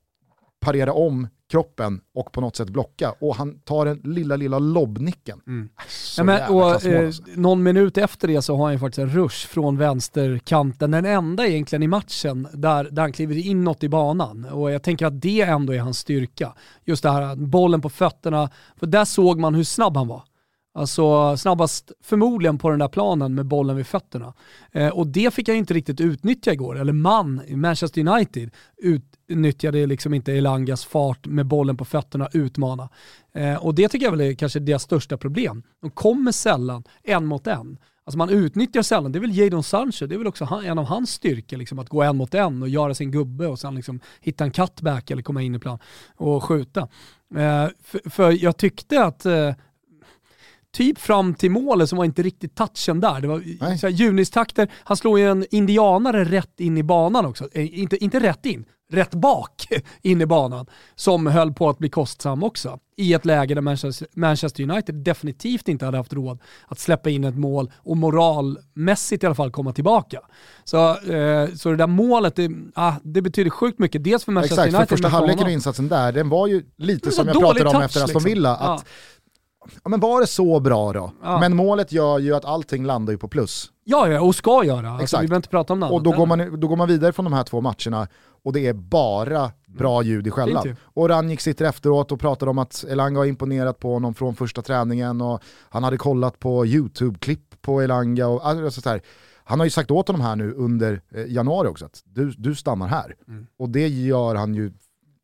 parera om kroppen och på något sätt blocka. Och han tar den lilla, lilla lobbnicken. Så Ja, men, och, eh, alltså. någon minut efter det så har han ju faktiskt en rush från vänsterkanten. Den enda egentligen i matchen där, där han kliver inåt i banan. Och jag tänker att det ändå är hans styrka. Just det här bollen på fötterna. För där såg man hur snabb han var. Alltså snabbast förmodligen på den där planen med bollen vid fötterna. Eh, och det fick jag inte riktigt utnyttja igår. Eller man i Manchester United utnyttjade liksom inte Elangas fart med bollen på fötterna utmana. Eh, och det tycker jag väl är kanske deras största problem. De kommer sällan en mot en. Alltså man utnyttjar sällan, det är väl Jadon Sancho, det är väl också han, en av hans styrkor, liksom, att gå en mot en och göra sin gubbe och sen liksom hitta en cutback eller komma in i plan och skjuta. Eh, för, för jag tyckte att eh, typ fram till målet så var inte riktigt touchen där. Det var Nej. så här, junistakter, han slår ju en indianare rätt in i banan också. Eh, inte, inte rätt in, rätt bak *laughs* in i banan. Som höll på att bli kostsam också. I ett läge där Manchester, Manchester United definitivt inte hade haft råd att släppa in ett mål och moralmässigt i alla fall komma tillbaka. Så, eh, så det där målet, det, ah, det betyder sjukt mycket. Dels för Manchester Exakt, för United första men för halvleken och insatsen där, den var ju lite som jag pratade om touch, efter Aston liksom. Villa. Att, ja, men var det så bra då? Ja. Men målet gör ju att allting landar ju på plus. Ja, ja, och ska göra. Alltså, Exakt. vi behöver inte prata om något Och då går, man, då går man vidare från de här två matcherna och det är bara bra ljud i skällan. Och Ranjik sitter efteråt och pratar om att Elanga har imponerat på honom från första träningen och han hade kollat på YouTube-klipp på Elanga. Och, alltså, så här, han har ju sagt åt honom här nu under eh, januari också att du, du stannar här. Och det gör han ju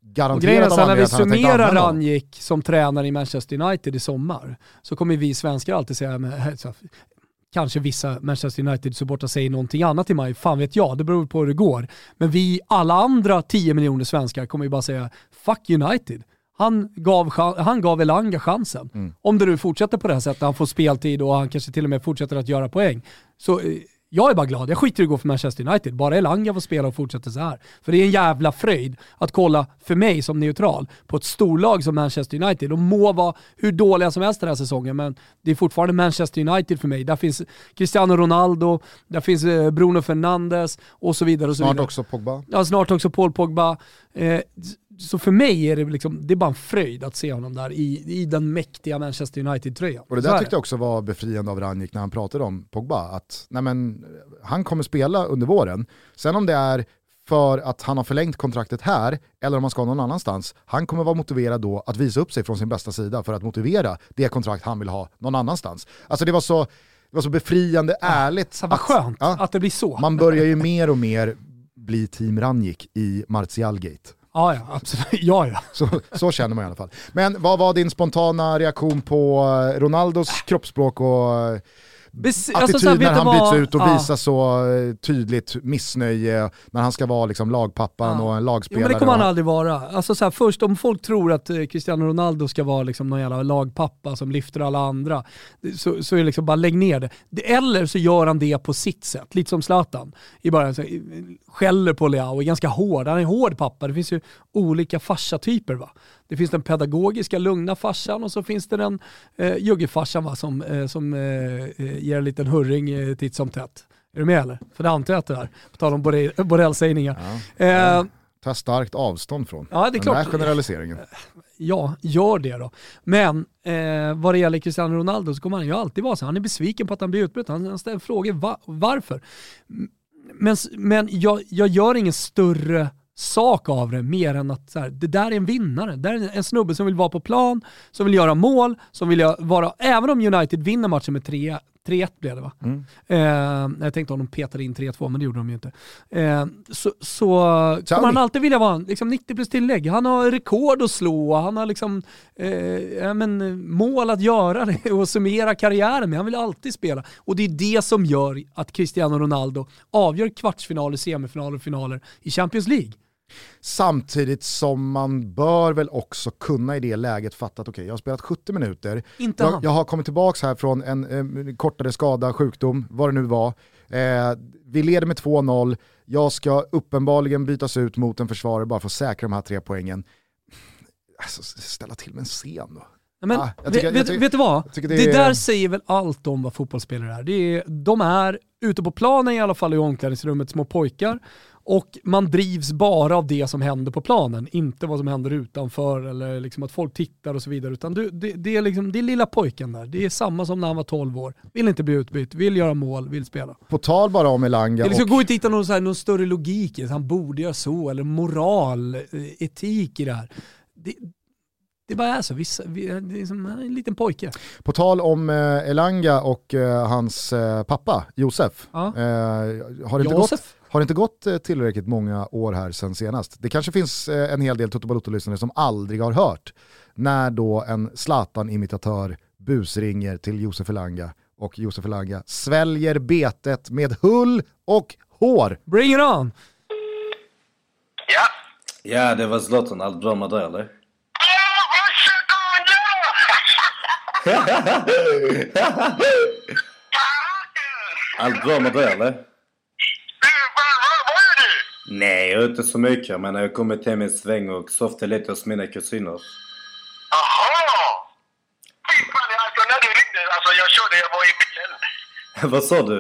Och grejen är garanterat så när vi summerar. Ranjik som tränare i Manchester United i sommar så kommer vi svenskar alltid säga, kanske vissa Manchester United-supportrar säger någonting annat till mig, fan vet jag, det beror på hur det går. Men vi, alla andra 10 miljoner svenskar kommer ju bara säga, fuck United. Han gav, han gav Elanga chansen. Mm. Om det nu fortsätter på det här sättet, han får speltid och han kanske till och med fortsätter att göra poäng. Så eh, jag är bara glad, jag skiter i att gå för Manchester United. Bara Elanga får spela och fortsätta så här. För det är en jävla fröjd att kolla, för mig som neutral, på ett storlag som Manchester United. De må vara hur dåliga som helst den här säsongen, men det är fortfarande Manchester United för mig. Där finns Cristiano Ronaldo, där finns eh, Bruno Fernandes och så vidare. Och så Snart vidare. också Pogba. Ja, snart också Paul Pogba. Eh, så för mig är det, liksom, det är bara en fröjd att se honom där i, i den mäktiga Manchester United-tröjan. Och det där är tyckte jag också var befriande av Ranjik när han pratade om Pogba. Att nej men, han kommer spela under våren. Sen om det är för att han har förlängt kontraktet här eller om han ska någon annanstans. Han kommer vara motiverad då att visa upp sig från sin bästa sida för att motivera det kontrakt han vill ha någon annanstans. Alltså det var så, det var så befriande ärligt. Så vad skönt ja, att det blir så. Man börjar ju mer och mer bli team Ranjik i Martialgate. Ja, ja, absolut. *laughs* Ja, ja. Så, så känner man i alla fall. Men vad var din spontana reaktion på eh, Ronaldos kroppsspråk och eh, Bes- attityd alltså, så här, vet när han vad? byts ut och Ja. visar så eh, tydligt missnöje när han ska vara liksom lagpappan Ja. och en Jo, lagspelare. men det kommer han aldrig vara. Alltså så här, först om folk tror att eh, Cristiano Ronaldo ska vara liksom någon jävla lagpappa som lyfter alla andra, så, så är det liksom bara lägg ner det. det. Eller så gör han det på sitt sätt, lite som Zlatan. I början så, eh, skäller på Leao, är ganska hård. Han är en hård pappa. Det finns ju olika farsatyper va. Det finns den pedagogiska, lugna farsan och så finns det den eh, juggefarsan va, som, eh, som eh, eh, ger en liten hurring eh, titt som tätt. Är du med eller? För det antar jag att det är. På tal om Borrell- Borrell-sägningar. Ja. Eh, tar starkt avstånd från Ja, det är den klart. där generaliseringen. ja, gör det då. Men eh, vad det gäller Cristiano Ronaldo så kommer han ju alltid vara så. Han är besviken på att han blir utbruten. Han, ställer frågor va, varför. Men, men jag, jag gör ingen större sak av det mer än att så här, det där är en vinnare. Det där är en, snubbe som vill vara på plan, som vill göra mål, som vill vara, även om United vinner matchen med 3 3-1 blev det va? Mm. Eh, jag tänkte om de petade in 3-2, men det gjorde de ju inte. Eh, så så kommer han alltid vilja vara liksom 90 plus tillägg. Han har rekord att slå, han har liksom, eh, men, mål att göra det *laughs* och summera karriären med. Han vill alltid spela. Och det är det som gör att Cristiano Ronaldo avgör kvartsfinaler, semifinaler och finaler i Champions League. Samtidigt som man bör väl också kunna i det läget fatta att okej, jag har spelat 70 minuter, Inte jag, jag har kommit tillbaka här från en eh, kortare skada, sjukdom, vad det nu var. Eh, vi leder med 2-0, jag ska uppenbarligen bytas ut mot en försvarare bara för att säkra de här tre poängen. Alltså, ställa till med en scen då. Men, Ah, tycker- vet, tycker- vet du vad? Det, det är- där säger väl allt om vad fotbollsspelare är. Det är. De är ute på planen i alla fall i omklädningsrummet små pojkar och man drivs bara av det som händer på planen, inte vad som händer utanför eller liksom att folk tittar och så vidare. Utan du, det, det, är liksom, det är lilla pojken där. Det är samma som när han var 12 år. Vill inte bli utbytt, vill göra mål, vill spela. På tal bara om Elanga Det liksom och går inte att hitta någon, så här, någon större logik i det. Han borde göra så, eller moral, eh, etik i det här. Det, det bara är så. Vissa, vi- det är som är en liten pojke. På tal om eh, Elanga och eh, hans eh, pappa Josef. Ja. Har, det inte gått, Josef? Har det inte gått eh, tillräckligt många år här sen senast? Det kanske finns eh, en hel del Toto Balotto-lyssnare som aldrig har hört när då en Zlatan-imitatör busringer till Josef Elanga och Josef Elanga sväljer betet med hull och hår. Bring it on! Ja. Ja, det var Zlatan. Allt bra med dig eller? *laughs* Allt bra med dig eller? Du, vad, vad, vad är du? Nej, jag är inte så mycket. Men jag har kommit hem en sväng och softat lite hos mina kusiner. Jaha! Fy fan, alltså när du ringde, alltså jag körde, jag var i bilen. Vad sa du?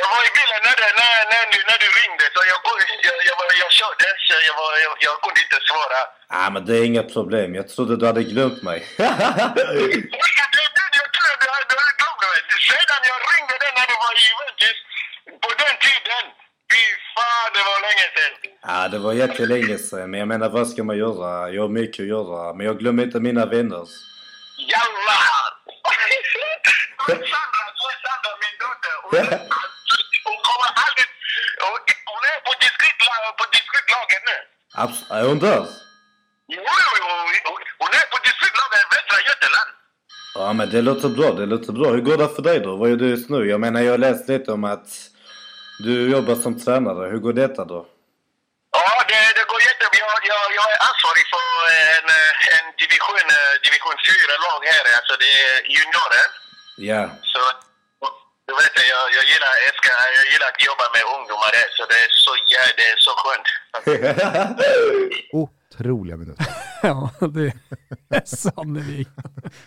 Jag var i bilen när, det, när, när, du, när du ringde, så jag, jag, jag, jag körde, så jag, var, jag, jag kunde inte svara. Ah, men det är inga problem. Jag trodde du hade glömt mig. Jag tror du hade du hade glömt mig. Sedan jag ringde dig när du var i Juventus, på den tiden, fy fan, det var länge sedan. ah, det var jättelänge sedan. Men jag menar, vad ska man göra? Jag har mycket att göra. Men jag glömmer inte mina vänner. Jalla! Sandra, Sandra min dotter. Hon, *laughs* kommer aldrig... Hon, är på distriktla- på distriktlaget nu. Abs- är hon där? Jo, jo, hon är på distriktlaget i Västra Götaland. Ja, men det låter bra. Det låter bra. Hur går det för dig då? Vad gör du just nu? Jag menar, jag har läst lite om att du jobbar som tränare. Hur går detta då? Ja, det, det går jättebra. Jag, jag, jag är ansvarig för en, en division, division 4-lag här. Alltså det är juniorer. Ja. Så du vet, jag, jag, gillar, jag, ska, jag gillar att jobba med ungdomar där. Så det är så, ja, det är så skönt. *laughs* Otroliga minuter. *laughs* Ja, det är sannerligen.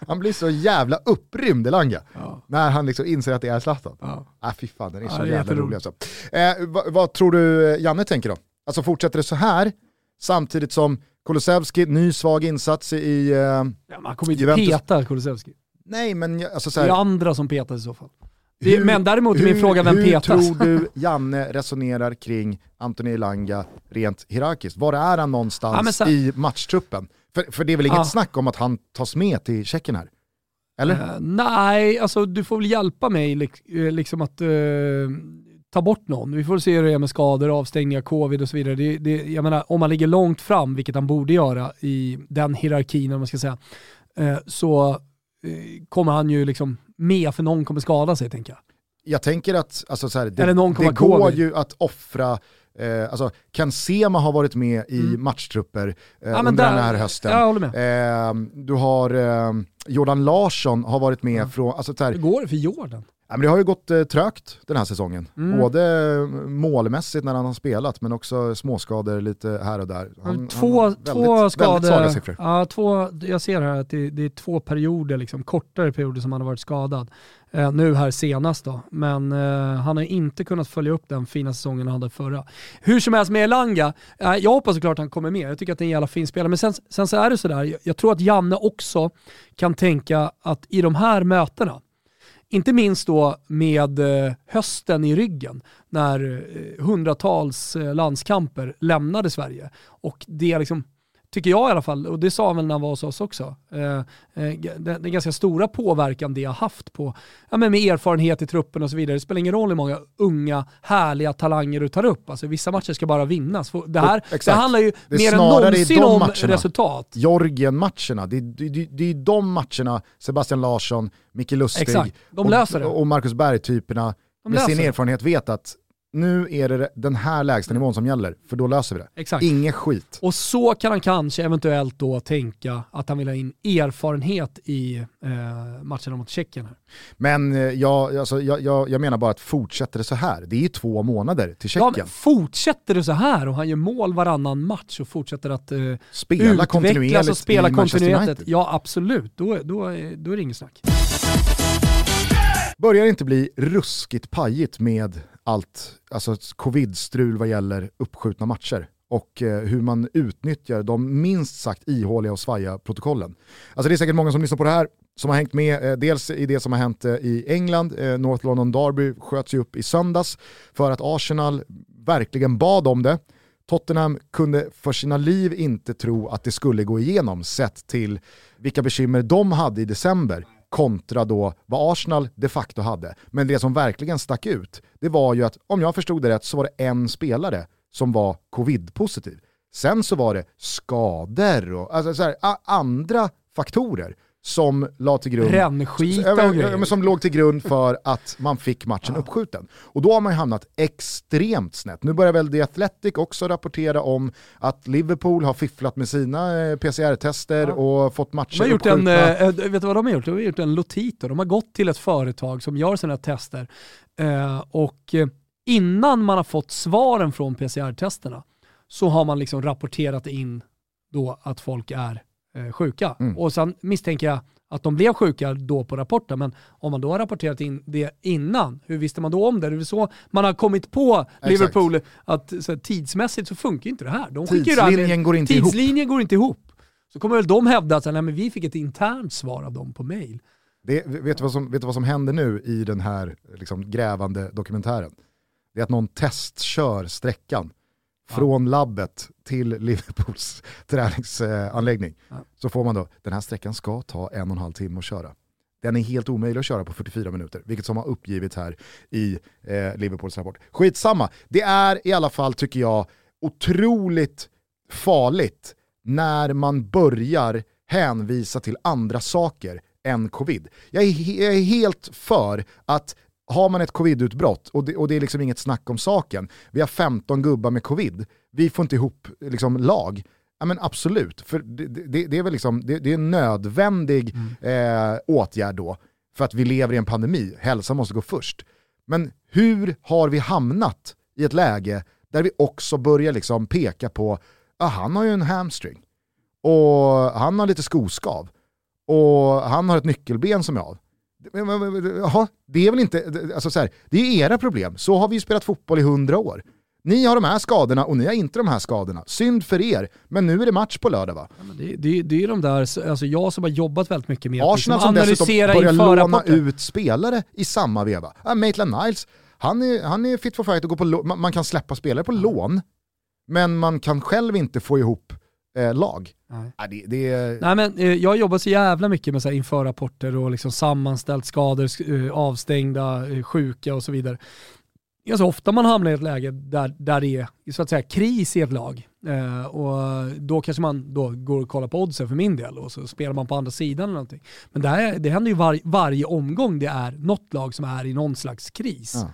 Han blir så jävla upprymd Elanga Ja. när han liksom inser att det är Zlatan. Ja. Ah, fy fan, den är Ja, så är jävla rolig alltså. Eh, vad, vad tror du eh, Janne tänker då? Alltså fortsätter det så här samtidigt som Kulusevski, ny svag insats i... Eh, Ja, man kommer inte Juventus. peta Kulusevski. nej men alltså så Det är här, andra som petar i så fall. Det, Hur- men däremot är min hur- fråga vem hur petas? tror du Janne resonerar kring Anthony Elanga rent hierarkiskt? Var är han någonstans Ja, så- i matchtruppen? För, för det är väl inget Ja. snack om att han tas med till Tjeckien här? Eller? Eh, nej, alltså du får väl hjälpa mig eh, liksom att eh, ta bort någon. Vi får se hur det är med skador, avstängningar, covid och så vidare. Det, det, jag menar, om man ligger långt fram, vilket han borde göra i den hierarkin, om man ska säga, så kommer han ju liksom med för någon kommer skada sig tänker jag. Jag tänker att alltså, så här, det, det går ju att offra Eh, alltså, Ken Sema har varit med i Mm. matchtrupper eh, Ja, under där- den här hösten. Eh, du har eh, Jordan Larsson har varit med Ja. från, alltså, så här, Hur går det för Jordan? Ja, men det har ju gått eh, trögt den här säsongen. Mm. Både målmässigt när han har spelat men också småskador lite här och där. Han- två, han har två väldigt, skador. Väldigt svaga siffror. Ja, två, jag ser här att det, det är två perioder, liksom, kortare perioder som han har varit skadad. Eh, nu här senast då. Men eh, han har inte kunnat följa upp den fina säsongen han hade förra. Hur som helst med Elanga, eh, jag hoppas såklart att han kommer med. Jag tycker att det är en jävla fin spelare. Men sen, sen så är det sådär, jag, jag tror att Janne också kan tänka att i de här mötena, inte minst då med eh, hösten i ryggen när eh, hundratals eh, landskamper lämnade Sverige. Och det är liksom, tycker jag i alla fall, och det sa han väl när han var hos oss också, eh, eh, den, ganska stora påverkan det har haft på, ja, men med erfarenhet i truppen och så vidare. Det spelar ingen roll hur många unga, härliga talanger du tar upp. Alltså, vissa matcher ska bara vinnas. Det här det Exakt. handlar ju Det mer än någonsin om matcherna. resultat. Georgien-matcherna, det, det, det, det är de matcherna Sebastian Larsson, Micke Lustig det. och, och Marcus Berg-typerna med sin det. erfarenhet vet att nu är det den här lägsta nivån som gäller, för då löser vi det. Exakt. Inget skit. Och så kan han kanske eventuellt då tänka att han vill ha in erfarenhet i eh, matcherna mot Tjeckien. Här. Men eh, jag, alltså, jag, jag, jag menar bara att fortsätter det så här, det är ju två månader till Ja, Tjeckien. men fortsätter det så här och han gör mål varannan match och fortsätter att eh, Spela utvecklas och spela kontinuerligt. Ja absolut, då, då, är- då är det inget snack. Börjar det inte bli ruskigt pajigt med allt alltså covid-strul vad gäller uppskjutna matcher och eh, hur man utnyttjar de minst sagt ihåliga och svaja protokollen. Alltså det är säkert många som lyssnar på det här som har hängt med, eh, dels i det som har hänt eh, i England, North London Derby sköts ju upp i söndags för att Arsenal verkligen bad om det. Tottenham kunde för sina liv inte tro att det skulle gå igenom sett till vilka bekymmer de hade i december kontra då vad Arsenal de facto hade. Men det som verkligen stack ut, det var ju att om jag förstod det rätt så var det en spelare som var covid-positiv. Sen så var det skador och alltså så här, andra faktorer som la till grund Rännskita Ja, och grejer. som låg till grund för att man fick matchen uppskjuten. Och då har man ju hamnat extremt snett. Nu börjar väl The Athletic också rapportera om att Liverpool har fifflat med sina eh, PCR-tester och fått matcher De har gjort en, uppskjutna. eh, eh, vet du vad de har gjort? De har gjort en Lotito. De har gått till ett företag som gör här tester och innan man har fått svaren från PCR-testerna så har man liksom rapporterat in då att folk är sjuka. Mm. Och sen misstänker jag att de blev sjuka då på rapporten, men om man då har rapporterat in det innan, hur visste man då om det? Det är så man har kommit på Liverpool att så här, tidsmässigt så funkar inte det här. De det här Tidslinjen går inte ihop. Tidslinjen går inte ihop. Så kommer väl de hävda att nej, men vi fick ett internt svar av dem på mail. Det, vet, du vad som, vet du vad som händer nu i den här liksom, grävande dokumentären? Det är att någon testkör sträckan från labbet till Liverpools *laughs* träningsanläggning. Ja. Så får man då, den här sträckan ska ta en och en halv timme att köra. Den är helt omöjlig att köra på 44 minuter, vilket som har uppgivits här i eh, Liverpools rapport. Skitsamma, det är i alla fall, tycker jag, otroligt farligt när man börjar hänvisa till andra saker än covid. Jag är helt för att har man ett covid-utbrott och det, och det är liksom inget snack om saken, vi har 15 gubbar med covid, vi får inte ihop liksom, lag, Ja men absolut, för det, det, det är väl liksom, det, är en nödvändig eh, åtgärd då, för att vi lever i en pandemi, hälsan måste gå först. Men hur har vi hamnat i ett läge där vi också börjar liksom peka på, ah, han har ju en hamstring, och han har lite skoskav, och han har ett nyckelben som är av. Jaha, det är väl inte, alltså så här, det är era problem, så har vi ju spelat fotboll i hundra år. Ni har de här skadorna och ni har inte de här skadorna. Synd för er, men nu är det match på lördag va? Ja, det, det, det är ju de där, alltså jag som har jobbat väldigt mycket med Arsenal liksom som dessutom börjar låna ut spelare i samma veva. Ja, Maitland Niles, han är, han är fit for fight och gå på man, man kan släppa spelare på lån, men man kan själv inte få ihop eh, lag. Nej. Ja, det, det. Nej men eh, jag har jobbat så jävla mycket med så här införrapporter och liksom sammanställt skador, sk- eh, avstängda, eh, sjuka och så vidare. Ganska ofta man hamnar i ett läge där, där det är så att säga kris i ett lag. Eh, och då kanske man då går och kollar på oddsen för min del och så spelar man på andra sidan eller någonting. Men det, här, det händer ju var, varje omgång det är något lag som är i någon slags kris. Ja.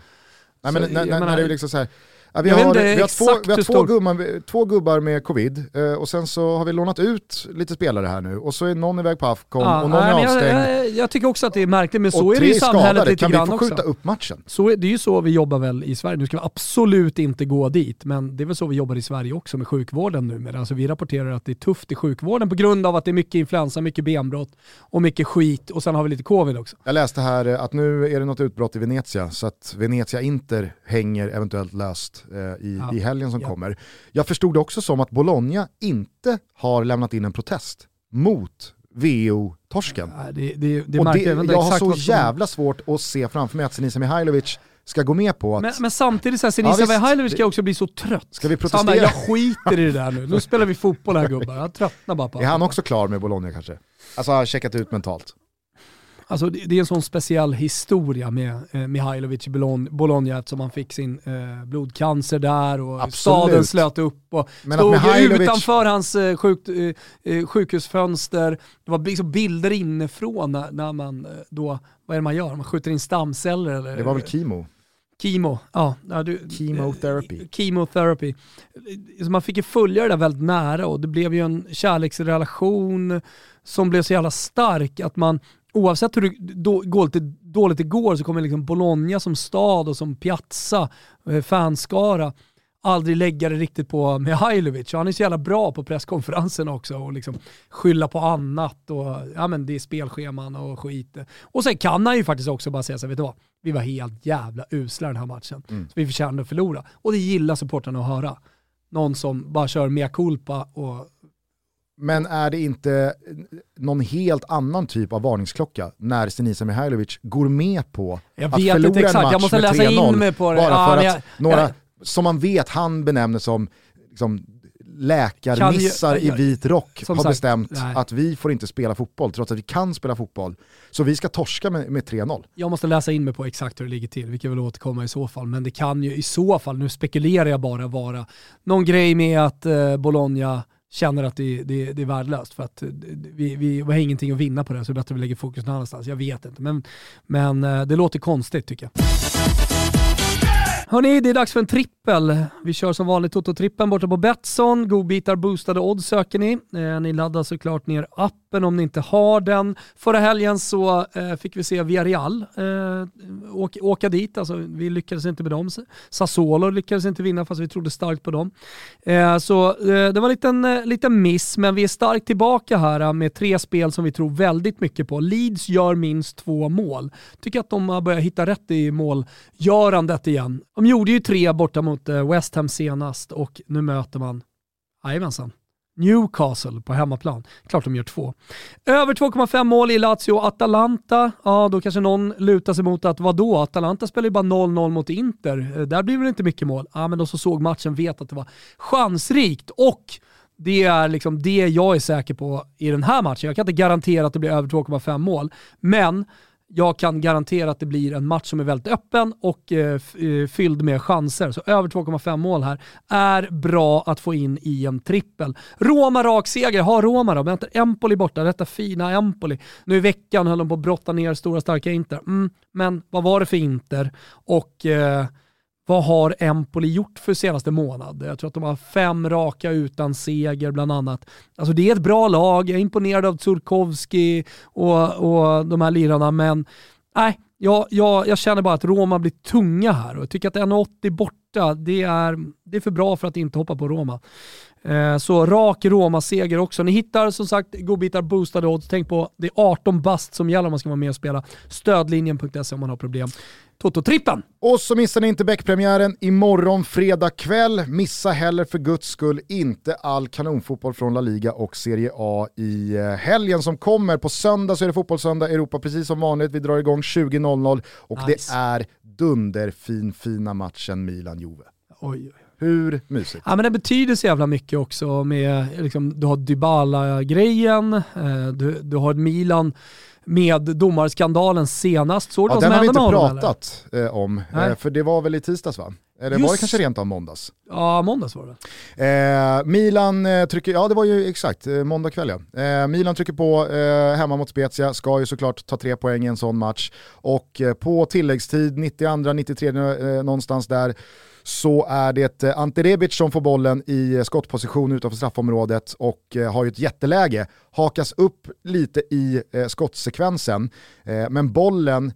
Nej, Så, men, när, jag när, menar- när det är liksom så här, ja, vi, har, inte vi har, två, vi har två, gubbar, två gubbar med covid eh, och sen så har vi lånat ut lite spelare här nu och så är någon iväg på Afcon Ja, och någon nej, är men jag, avstängd. jag, jag tycker också att det är märkligt, men så är det i samhället skadade, lite kan vi grann få också. skjuta upp matchen? Så är, det är ju så vi jobbar väl i Sverige. Nu ska vi absolut inte gå dit, men det är väl så vi jobbar i Sverige också med sjukvården numera. Alltså vi rapporterar att det är tufft i sjukvården på grund av att det är mycket influensa, mycket benbrott och mycket skit och sen har vi lite covid också. Jag läste här att nu är det något utbrott i Venezia så att Venezia-Inter hänger eventuellt löst i, Ja. i helgen som Ja. kommer. Jag förstod det också som att Bologna inte har lämnat in en protest mot VO-torsken. Nej, Det, det, det och det, jag, har så jävla svårt att se framför mig att Senisa Mihailovic ska gå med på att Men, men samtidigt, så här, Senisa Ja. Mihailovic ska också bli så trött. Ska vi Så han bara, protestera? jag skiter i det där nu. Nu *laughs* spelar vi fotboll här gubbar. Jag tröttnar bara på är han också klar med Bologna kanske? Alltså har checkat ut mentalt. Alltså det, det är en sån speciell historia med eh, Mihailovic i Bologna, eftersom han fick sin eh, blodcancer där och Absolut. staden slöt upp och Men stod Mihailovic- utanför hans eh, sjukt, eh, eh, sjukhusfönster. Det var liksom bilder inifrån när, när man eh, då, vad är det man gör? Man skjuter in stamceller eller? Det var väl? Kemo, ja. ja du, Chemotherapy. eh, Chemotherapy. Så man fick ju följa det där väldigt nära och det blev ju en kärleksrelation som blev så jävla stark att man, oavsett hur det då, går lite dåligt det går så kommer liksom Bologna som stad och som piazza, eh, fanskara, aldrig lägga det riktigt på Mihailovic. Han är så jävla bra på presskonferensen också och liksom skylla på annat och ja men det är spelscheman och skit. Och sen kan han ju faktiskt också bara säga så här, vet du vad? Vi var helt jävla usla den här matchen. Så vi förtjänade att förlora. Och det gillar supportrarna att höra. Någon som bara kör mea culpa och Men är det inte någon helt annan typ av varningsklocka när Senisa Mihailovic går med på Jag att förlora en match jag måste med läsa in 3-0 mig på det. Bara Ja, för att jag- några, jag- som man vet han benämner som liksom, läkarmissar i vit rock har sagt, bestämt nej. att vi får inte spela fotboll trots att vi kan spela fotboll. Så vi ska torska med, med 3-0. Jag måste läsa in mig på exakt hur det ligger till, vilket vill återkomma i så fall. Men det kan ju i så fall, nu spekulerar jag bara, vara någon grej med att eh, Bologna känner att det, det, det är värdelöst för att eh, vi, vi, vi har ingenting att vinna på det så det är bättre att vi lägger fokus någon annanstans. Jag vet inte, men, men eh, det låter konstigt tycker jag. Hörni, det är dags för en trippel. Vi kör som vanligt Toto-trippen borta på Betsson. Godbitar, boostade odds söker ni. Eh, ni laddar såklart ner appen om ni inte har den. Förra helgen så eh, fick vi se Villarreal eh, åka, åka dit. Alltså, vi lyckades inte med dem. Sassuolo lyckades inte vinna fast vi trodde starkt på dem. Eh, så eh, det var en liten, eh, liten miss, men vi är starkt tillbaka här eh, med tre spel som vi tror väldigt mycket på. Leeds gör minst två mål. Tycker att de har börjat hitta rätt i målgörandet igen. De gjorde ju tre borta mot eh, West Ham senast och nu möter man, jajamensan, Newcastle på hemmaplan. Klart de gör två. Över 2,5 mål i Lazio Atalanta. Ja, då kanske någon lutar sig mot att vadå? Atalanta spelar ju bara 0-0 mot Inter. Eh, där blir väl inte mycket mål? Ja, men de som såg matchen vet att det var chansrikt och det är liksom det jag är säker på i den här matchen. Jag kan inte garantera att det blir över 2,5 mål, men jag kan garantera att det blir en match som är väldigt öppen och eh, eh fylld med chanser. Så över 2,5 mål här är bra att få in i en trippel. Roma rak seger. Har Roma då? Väntar Empoli borta. Detta fina Empoli. Nu i veckan höll de på att brotta ner stora starka Inter. Mm, men vad var det för Inter? Och eh, vad har Empoli gjort för senaste månad? Jag tror att de har fem raka utan seger bland annat. Alltså det är ett bra lag, jag är imponerad av Tsurkovski och, och de här lirarna, men nej, jag, jag, jag känner bara att Roma blir tunga här och jag tycker att 1,80 borta, det är, det är för bra för att inte hoppa på Roma. Eh, Så rak Roma-seger också. Ni hittar som sagt godbitar boostade odds. Tänk på det är 18 bast som gäller om man ska vara med och spela. Stödlinjen.se om man har problem. Toto-trippen. Och så missar ni inte Beck-premiären imorgon fredag kväll. Missa heller för guds skull inte all kanonfotboll från La Liga och Serie A i eh, helgen som kommer. På söndag så är det fotbollssöndag Europa precis som vanligt. Vi drar igång 20.00 och Nice. det är dunderfin fina matchen Milan-Juve. Oj, oj. Hur mysigt? Ja, men det betyder så jävla mycket också med, liksom, du har Dybala-grejen, eh, du, du har Milan med domarskandalen senast. Såg du Ja, vad den som har vi hände inte med honom? eller? pratat eh, om, Nej. eh, för det var väl i tisdags va? Eller var Just- det kanske rent av måndags? Ja, måndags var det? Eh, Milan eh, trycker, ja det var ju exakt, måndag kväll ja. Eh, Milan trycker på eh, hemma mot Spezia, ska ju såklart ta tre poäng i en sån match. Och på tilläggstid, 92-93 eh, någonstans där, så är det eh, Ante Rebic som får bollen i eh, skottposition utanför straffområdet och eh, har ju ett jätteläge, hakas upp lite i skottsekvensen, men bollen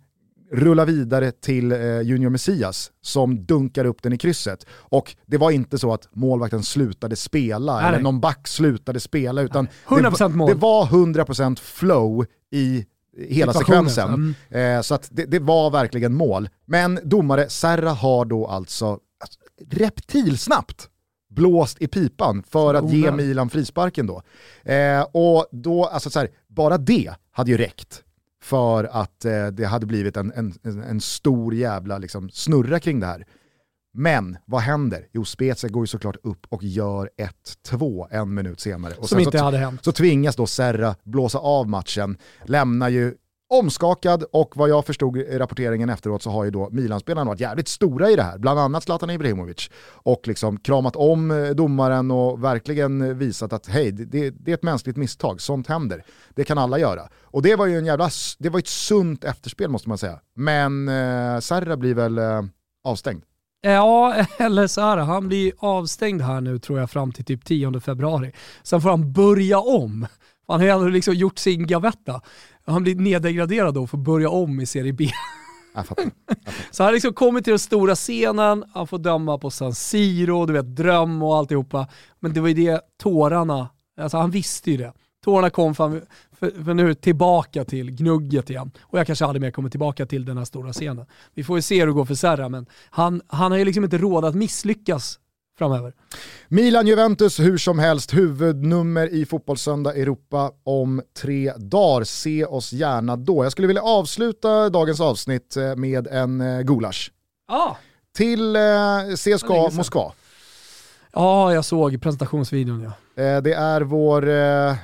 rullar vidare till Junior Messias som dunkar upp den i krysset. Och det var inte så att målvakten slutade spela Nej, eller någon back slutade spela utan 100% det, mål. det var 100% flow i hela sekvensen. mm. Eh, så att det, det var verkligen mål. Men domare Serra har då alltså reptilsnabbt blåst i pipan för att ge. Milan frisparken då. Eh, och då, alltså så här, bara det hade ju räckt för att eh, det hade blivit en, en, en- stor jävla liksom, snurra kring det här. Men vad händer? Jo, Spezia går ju såklart upp och gör 1-2 en minut senare. Och Som inte så, hade hänt. så tvingas då Serra blåsa av matchen, lämnar ju omskakad och vad jag förstod i rapporteringen efteråt så har ju då Milanspelarna varit jävligt stora i det här, bland annat Zlatan Ibrahimovic. Och liksom kramat om eh, domaren och verkligen visat att hej, det, det, det är ett mänskligt misstag, sånt händer. Det kan alla göra. Och det var ju en jävla, det var ett sunt efterspel måste man säga. Men eh, Serra blir väl eh, avstängd. Ja, *laughs* eller så här, han blir avstängd här nu tror jag fram till typ 10 februari. Sen får han börja om. Han har ju ändå liksom gjort sin gavetta. Han blir neddegraderad då och får börja om i Serie B. Jag fattar. Så han har liksom kommit till den stora scenen, han får döma på San Siro, du vet dröm och alltihopa. Men det var ju det tårarna, alltså han visste ju det. Tårarna kom för, för, för nu tillbaka till gnugget igen. Och jag kanske aldrig mer kommer tillbaka till den här stora scenen. Vi får ju se hur det går för Serra, men han, han har ju liksom inte råd att misslyckas framöver. Milan-Juventus hur som helst, huvudnummer i Fotbollssöndag Europa om tre dagar. Se oss gärna då. Jag skulle vilja avsluta dagens avsnitt eh, med en eh, gulasch. Ja, Till eh, CSKA. Moskva. ja jag såg presentationsvideon ja. Det är vår, jag,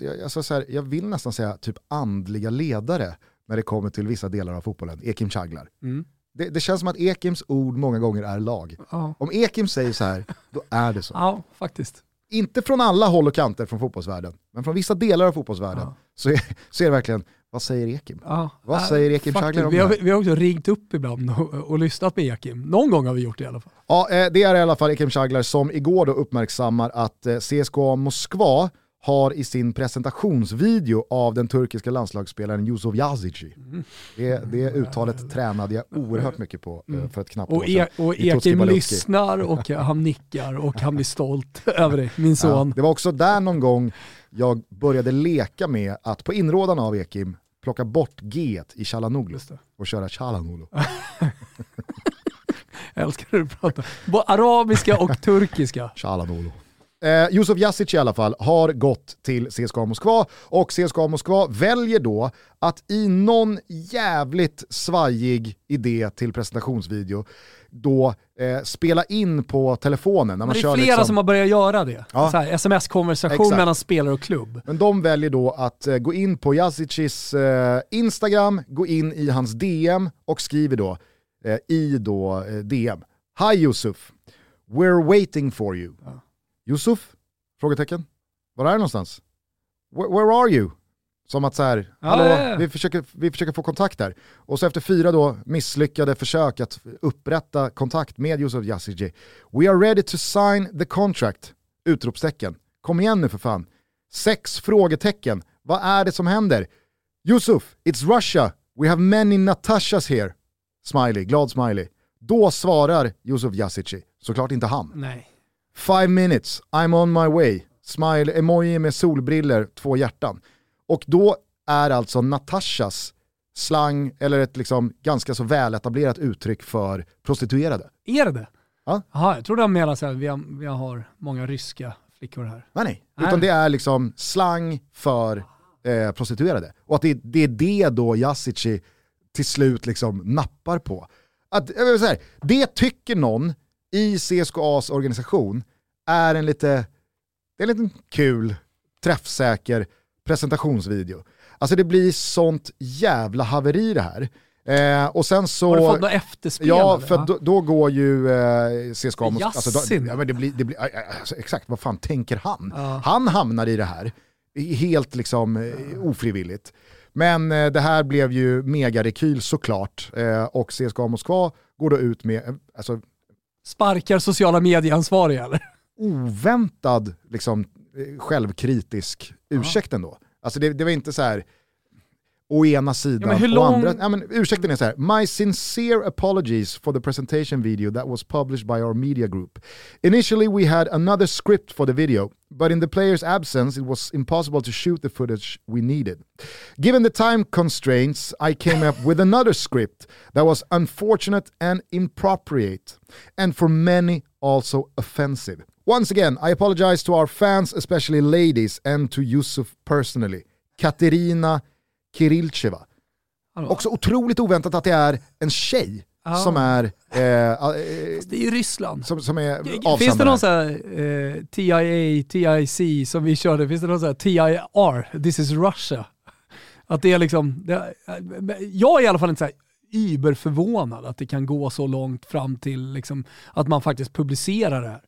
jag, jag, så här, jag vill nästan säga typ andliga ledare när det kommer till vissa delar av fotbollen, Ekim Chaglar. Mm. Det, det känns som att Ekims ord många gånger är lag. Ja, Om Ekim säger så här, då är det så. ja faktiskt. inte från alla håll och kanter från fotbollsvärlden, men från vissa delar av fotbollsvärlden Ja. så, är, så är det verkligen, vad säger Ekim? Ja. Vad Ja, säger Ekim. Chaglar om vi det har, här? vi har också ringt upp ibland och, och lyssnat med Ekim. Någon gång har vi gjort det i alla fall. Ja, eh, det är i alla fall Ekim Chaglar som igår då uppmärksammar att eh, CSKA Moskva har i sin presentationsvideo av den turkiska landslagsspelaren Yusuf Yazici. Mm. Det, det uttalet tränade jag oerhört mycket på eh, för ett knappt år Och, sedan. e och i Tutski Ekim lyssnar och *laughs* han nickar och han blir stolt *laughs* över dig, min Ja, son. det var också där någon gång jag började leka med att på inrådan av Ekim plocka bort G i Chalanoglu och köra Chalanoglu. *laughs* Jag älskar hur du pratar. Både arabiska och turkiska. Chalanoglu. Eh, Yusuf Jasic i alla fall har gått till CSKA Moskva och CSKA Moskva väljer då att i någon jävligt svajig idé till presentationsvideo då eh, spela in på telefonen när man Men det kör är flera liksom, som har börjat göra det. Ja. Sms-konversation mellan spelare och klubb. Men de väljer då att eh, gå in på Jasicis eh, Instagram, gå in i hans DM och skriver då eh, i då eh, DM. Hi Yusuf, we're waiting for you. Yusuf? Frågetecken. Var är du någonstans? Where, where are you? Som att så här, hallå, ja, ja. Vi, försöker, vi försöker få kontakt där. Och så efter fyra då misslyckade försök att upprätta kontakt med Yusuf Yazici. We are ready to sign the contract! Utropstecken. Kom igen nu för fan. Sex frågetecken. Vad är det som händer? Yusuf, it's Russia. We have many Natashas here. Smiley, glad smiley. Då svarar Yusuf Yazici, såklart inte han. Nej. Five minutes, I'm on my way. Smile, emoji med solbriller, två hjärtan. Och då är alltså Natashas slang eller ett liksom ganska så väletablerat uttryck för prostituerade. Är det det? Ja. Jaha, jag trodde han menade att vi har, vi har många ryska flickor här. Nej, nej. Nej. Utan det är liksom slang för eh, prostituerade. Och att det, det är det då Jasici till slut liksom nappar på. Att, jag vill säga, det tycker någon i CSKAs organisation är en lite, det är en liten kul, träffsäker presentationsvideo. Alltså det blir sånt jävla haveri det här. Eh, och sen så... Har du fått något efterspel? Ja, för då, då går ju eh, CSKA mot... Alltså, då, ja, men det blir, det blir, alltså, exakt, vad fan tänker han? Ja. Han hamnar i det här, helt liksom eh, ofrivilligt. Men eh, det här blev ju megarekyl såklart. Eh, och CSKA Moskva går då ut med, eh, alltså Sparkar sociala medieansvariga eller? oväntad liksom, eh, självkritisk ursäkt ändå. Alltså det, det var inte så här å ena sidan men hur och lång- andra... Ja, men ursäkten är så här. My sincere apologies for the presentation video that was published by our media group. Initially we had another script for the video, but in the player's absence it was impossible to shoot the footage we needed. Given the time constraints, I came up with another script that was unfortunate and inappropriate, and for many also offensive. Once again, I apologize to our fans, especially ladies, and to Yusuf personally. Katerina Kirilcheva. Hallå. Också otroligt oväntat att det är en tjej Ja. som är, eh, eh, Det är ju Ryssland. som, som är Finns det avsändare. någon sån här eh, TIA, TIC som vi körde, finns det någon sån här TIR, this is Russia? Att det är liksom, det, jag är i alla fall inte så här überförvånad att det kan gå så långt fram till liksom, att man faktiskt publicerar det här.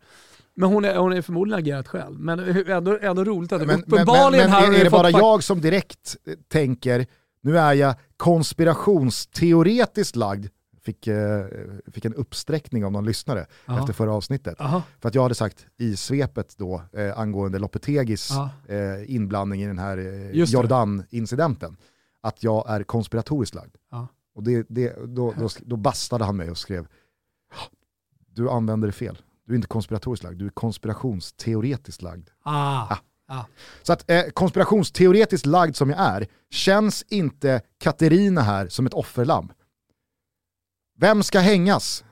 Men hon är, hon är förmodligen agerat själv. Men ändå, ändå roligt att det Men, men, men, uppenbarligen men är, är det bara jag som direkt eh, tänker, nu är jag konspirationsteoretiskt lagd, fick, eh, fick en uppsträckning av någon lyssnare Ja. efter förra avsnittet. Jaha. För att jag hade sagt i svepet då eh, angående Lopetegis eh, inblandning i den här eh. Jordan-incidenten, att jag är konspiratoriskt lagd. Ja. Och det, det, då, då, då bastade han mig och skrev, du använder det fel. Du är inte konspiratoriskt lagd, du är konspirationsteoretiskt lagd. Ah. Ah. Så att eh, konspirationsteoretiskt lagd som jag är, känns inte Katerina här som ett offerlamm? Vem ska hängas?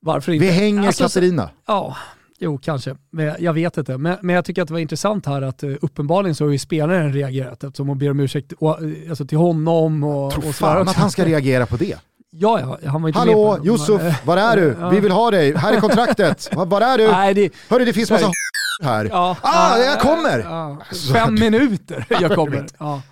Varför inte? Vi hänger Alltså, så- Katarina. Ja, jo kanske. Men jag vet inte. Men, men jag tycker att det var intressant här att uh, uppenbarligen så har ju spelaren reagerat eftersom hon ber om ursäkt och, eh, alltså, till honom och, Tror och sådär fan att han ska reagera på det. Ja, ja, han var inte med Hallå på det. Yusuf, Men, var är du? Vi vill ha dig, här är kontraktet. *laughs* Var- är du? Nej, det, Hörru det finns massa *laughs* här. ja, Ah, ja, jag kommer! Ja, Alltså, fem minuter *laughs* jag kommer. Ja.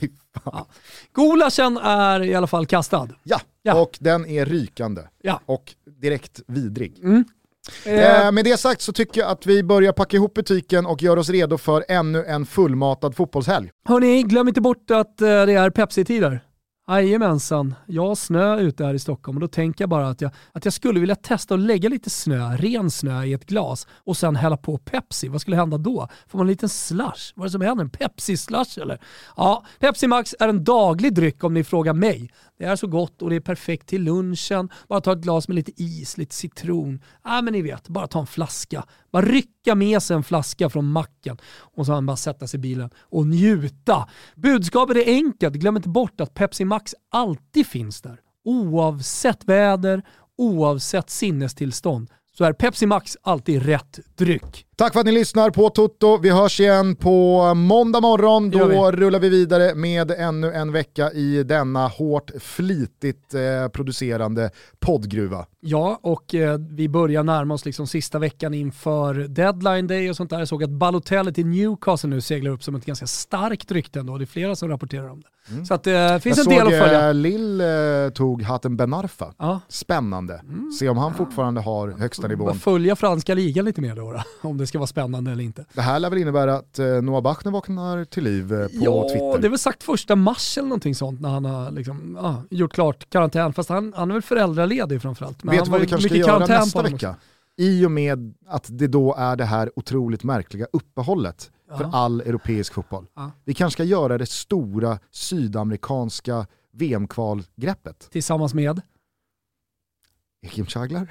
Fan. Ja. Gulaschen är i alla fall kastad. Ja, Ja. och den är rykande. Ja. Och direkt vidrig. Eh, Eh, med det sagt så tycker jag att vi börjar packa ihop butiken och gör oss redo för ännu en fullmatad fotbollshelg. Hörni, glöm inte bort att eh, det är Pepsi-tider. Jajamensan, jag har snö ute här i Stockholm och då tänker jag bara att jag, att jag skulle vilja testa att lägga lite snö, ren snö i ett glas och sen hälla på Pepsi. Vad skulle hända då? Får man en liten slush? Vad är det som händer? En Pepsi-slush eller? Ja, Pepsi Max är en daglig dryck om ni frågar mig. Det är så gott och det är perfekt till lunchen. Bara ta ett glas med lite is, lite citron. Ja men ni vet, bara ta en flaska. Bara rycka med sig en flaska från macken och så bara sätta sig i bilen och njuta. Budskapet är enkelt, glöm inte bort att Pepsi Max alltid finns där. Oavsett väder, oavsett sinnestillstånd så är Pepsi Max alltid rätt dryck. Tack för att ni lyssnar på Toto. Vi hörs igen på måndag morgon. Då rullar vi vidare med ännu en vecka i denna hårt, flitigt eh, producerande poddgruva. Ja, och eh, vi börjar närma oss liksom sista veckan inför deadline day och sånt där. Jag såg att Balotelli till Newcastle nu seglar upp som ett ganska starkt rykte ändå. Det är flera som rapporterar om det. Så att det eh, finns Jag en del såg att följa. eh, Lill eh, tog Hatem Ben Arfa. Ja. Spännande. Se om han fortfarande har högsta Bara nivån. följa franska ligan lite mer då, då *laughs* om det ska vara spännande eller inte. Det här lär väl innebära att eh, Noah Bachner vaknar till liv eh, på ja, Twitter. det är väl sagt första mars eller någonting sånt när han har liksom, ja, gjort klart karantän. Fast han, han är väl föräldraledig framförallt. Men Vet du vad vi kanske ska göra nästa vecka? I och med att det då är det här otroligt märkliga uppehållet för Ja. all europeisk fotboll. Ja. Vi kanske ska göra det stora sydamerikanska VM-kvalgreppet. Tillsammans med? Ekim Chaglar? *laughs*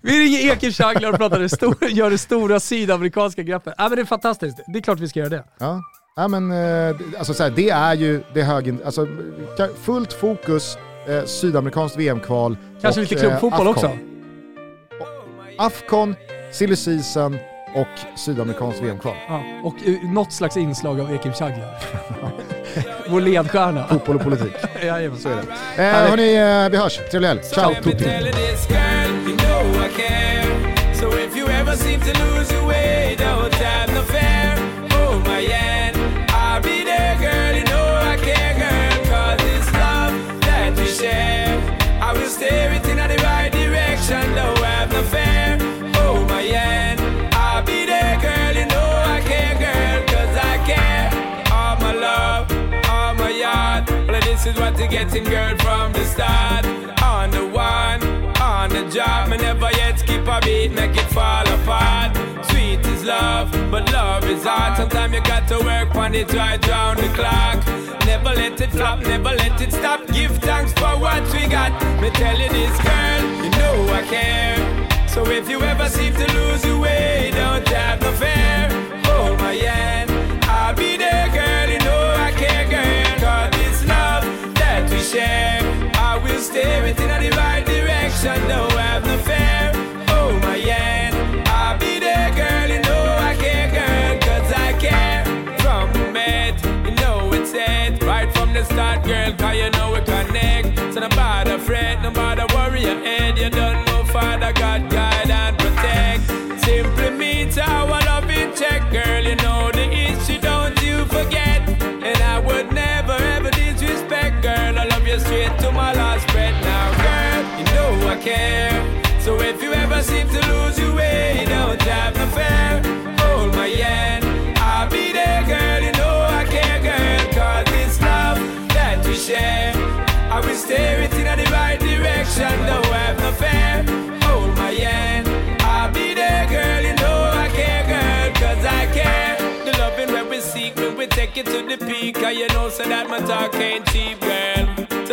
Vi ringer Ekin Chaglar och pratar det stora, gör det stora sydamerikanska greppet. Ja, men det är fantastiskt. Det är klart vi ska göra det. Ja. Ja, men, eh, alltså, så här, det är ju det hög, alltså, fullt fokus, eh, sydamerikanskt VM-kval. Kanske och, lite klubbfotboll eh, också. Afcon. Afcon, silly season och sydamerikanskt VM-kval. Ja. Och eh, något slags inslag av Ekim Chaglar. *laughs* *laughs* Vår ledstjärna. Fotboll och politik. *laughs* Jajamän. Så är det. Eh, hörni, eh, vi hörs. Trevlig helg. Ciao tutti. Getting, girl, from the start. On the one, on the job. Me never yet skip a beat, make it fall apart. Sweet is love, but love is hard. Sometimes you got to work on it right round the clock. Never let it flop, never let it stop. Give thanks for what we got. Me tell you this, girl, you know I care. So if you ever seem to lose your way, don't have no fear. Steer it in the right direction, don't have no fear. Hold my hand, I'll be there, girl. You know I care, girl. Cause I care. From the met, you know it's it. Right from the start, girl, cause you know we connect. So no bother fret, no bother worry your head. You don't know Father God, guide and protect. Simply meet our love in check, girl. You know you ever seem to lose your way, don't have no fear. Hold my hand, I'll be there, girl. You know I care, girl. Cause it's love that we share. I will steer it in the right direction, don't have no fear. Hold my hand, I'll be there, girl. You know I care, girl. Cause I care. The loving when we seek, when we take it to the peak. Cause you know, so that my talk ain't cheap, girl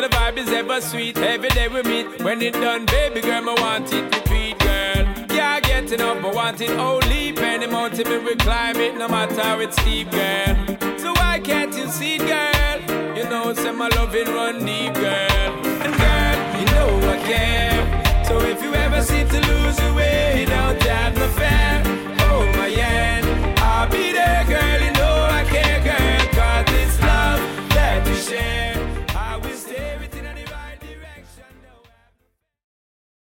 the vibe is ever sweet. Every day we meet. When it done, baby girl, I want it repeat, girl. Yeah, I get enough, but want it only. Any mountain, we climb it, no matter how it's steep, girl. So why can't you see, girl? You know, say my loving run deep, girl. And girl, you know I care. So if you ever seem to lose your way, don't have no fear. Oh my hand, I'll be there, girl.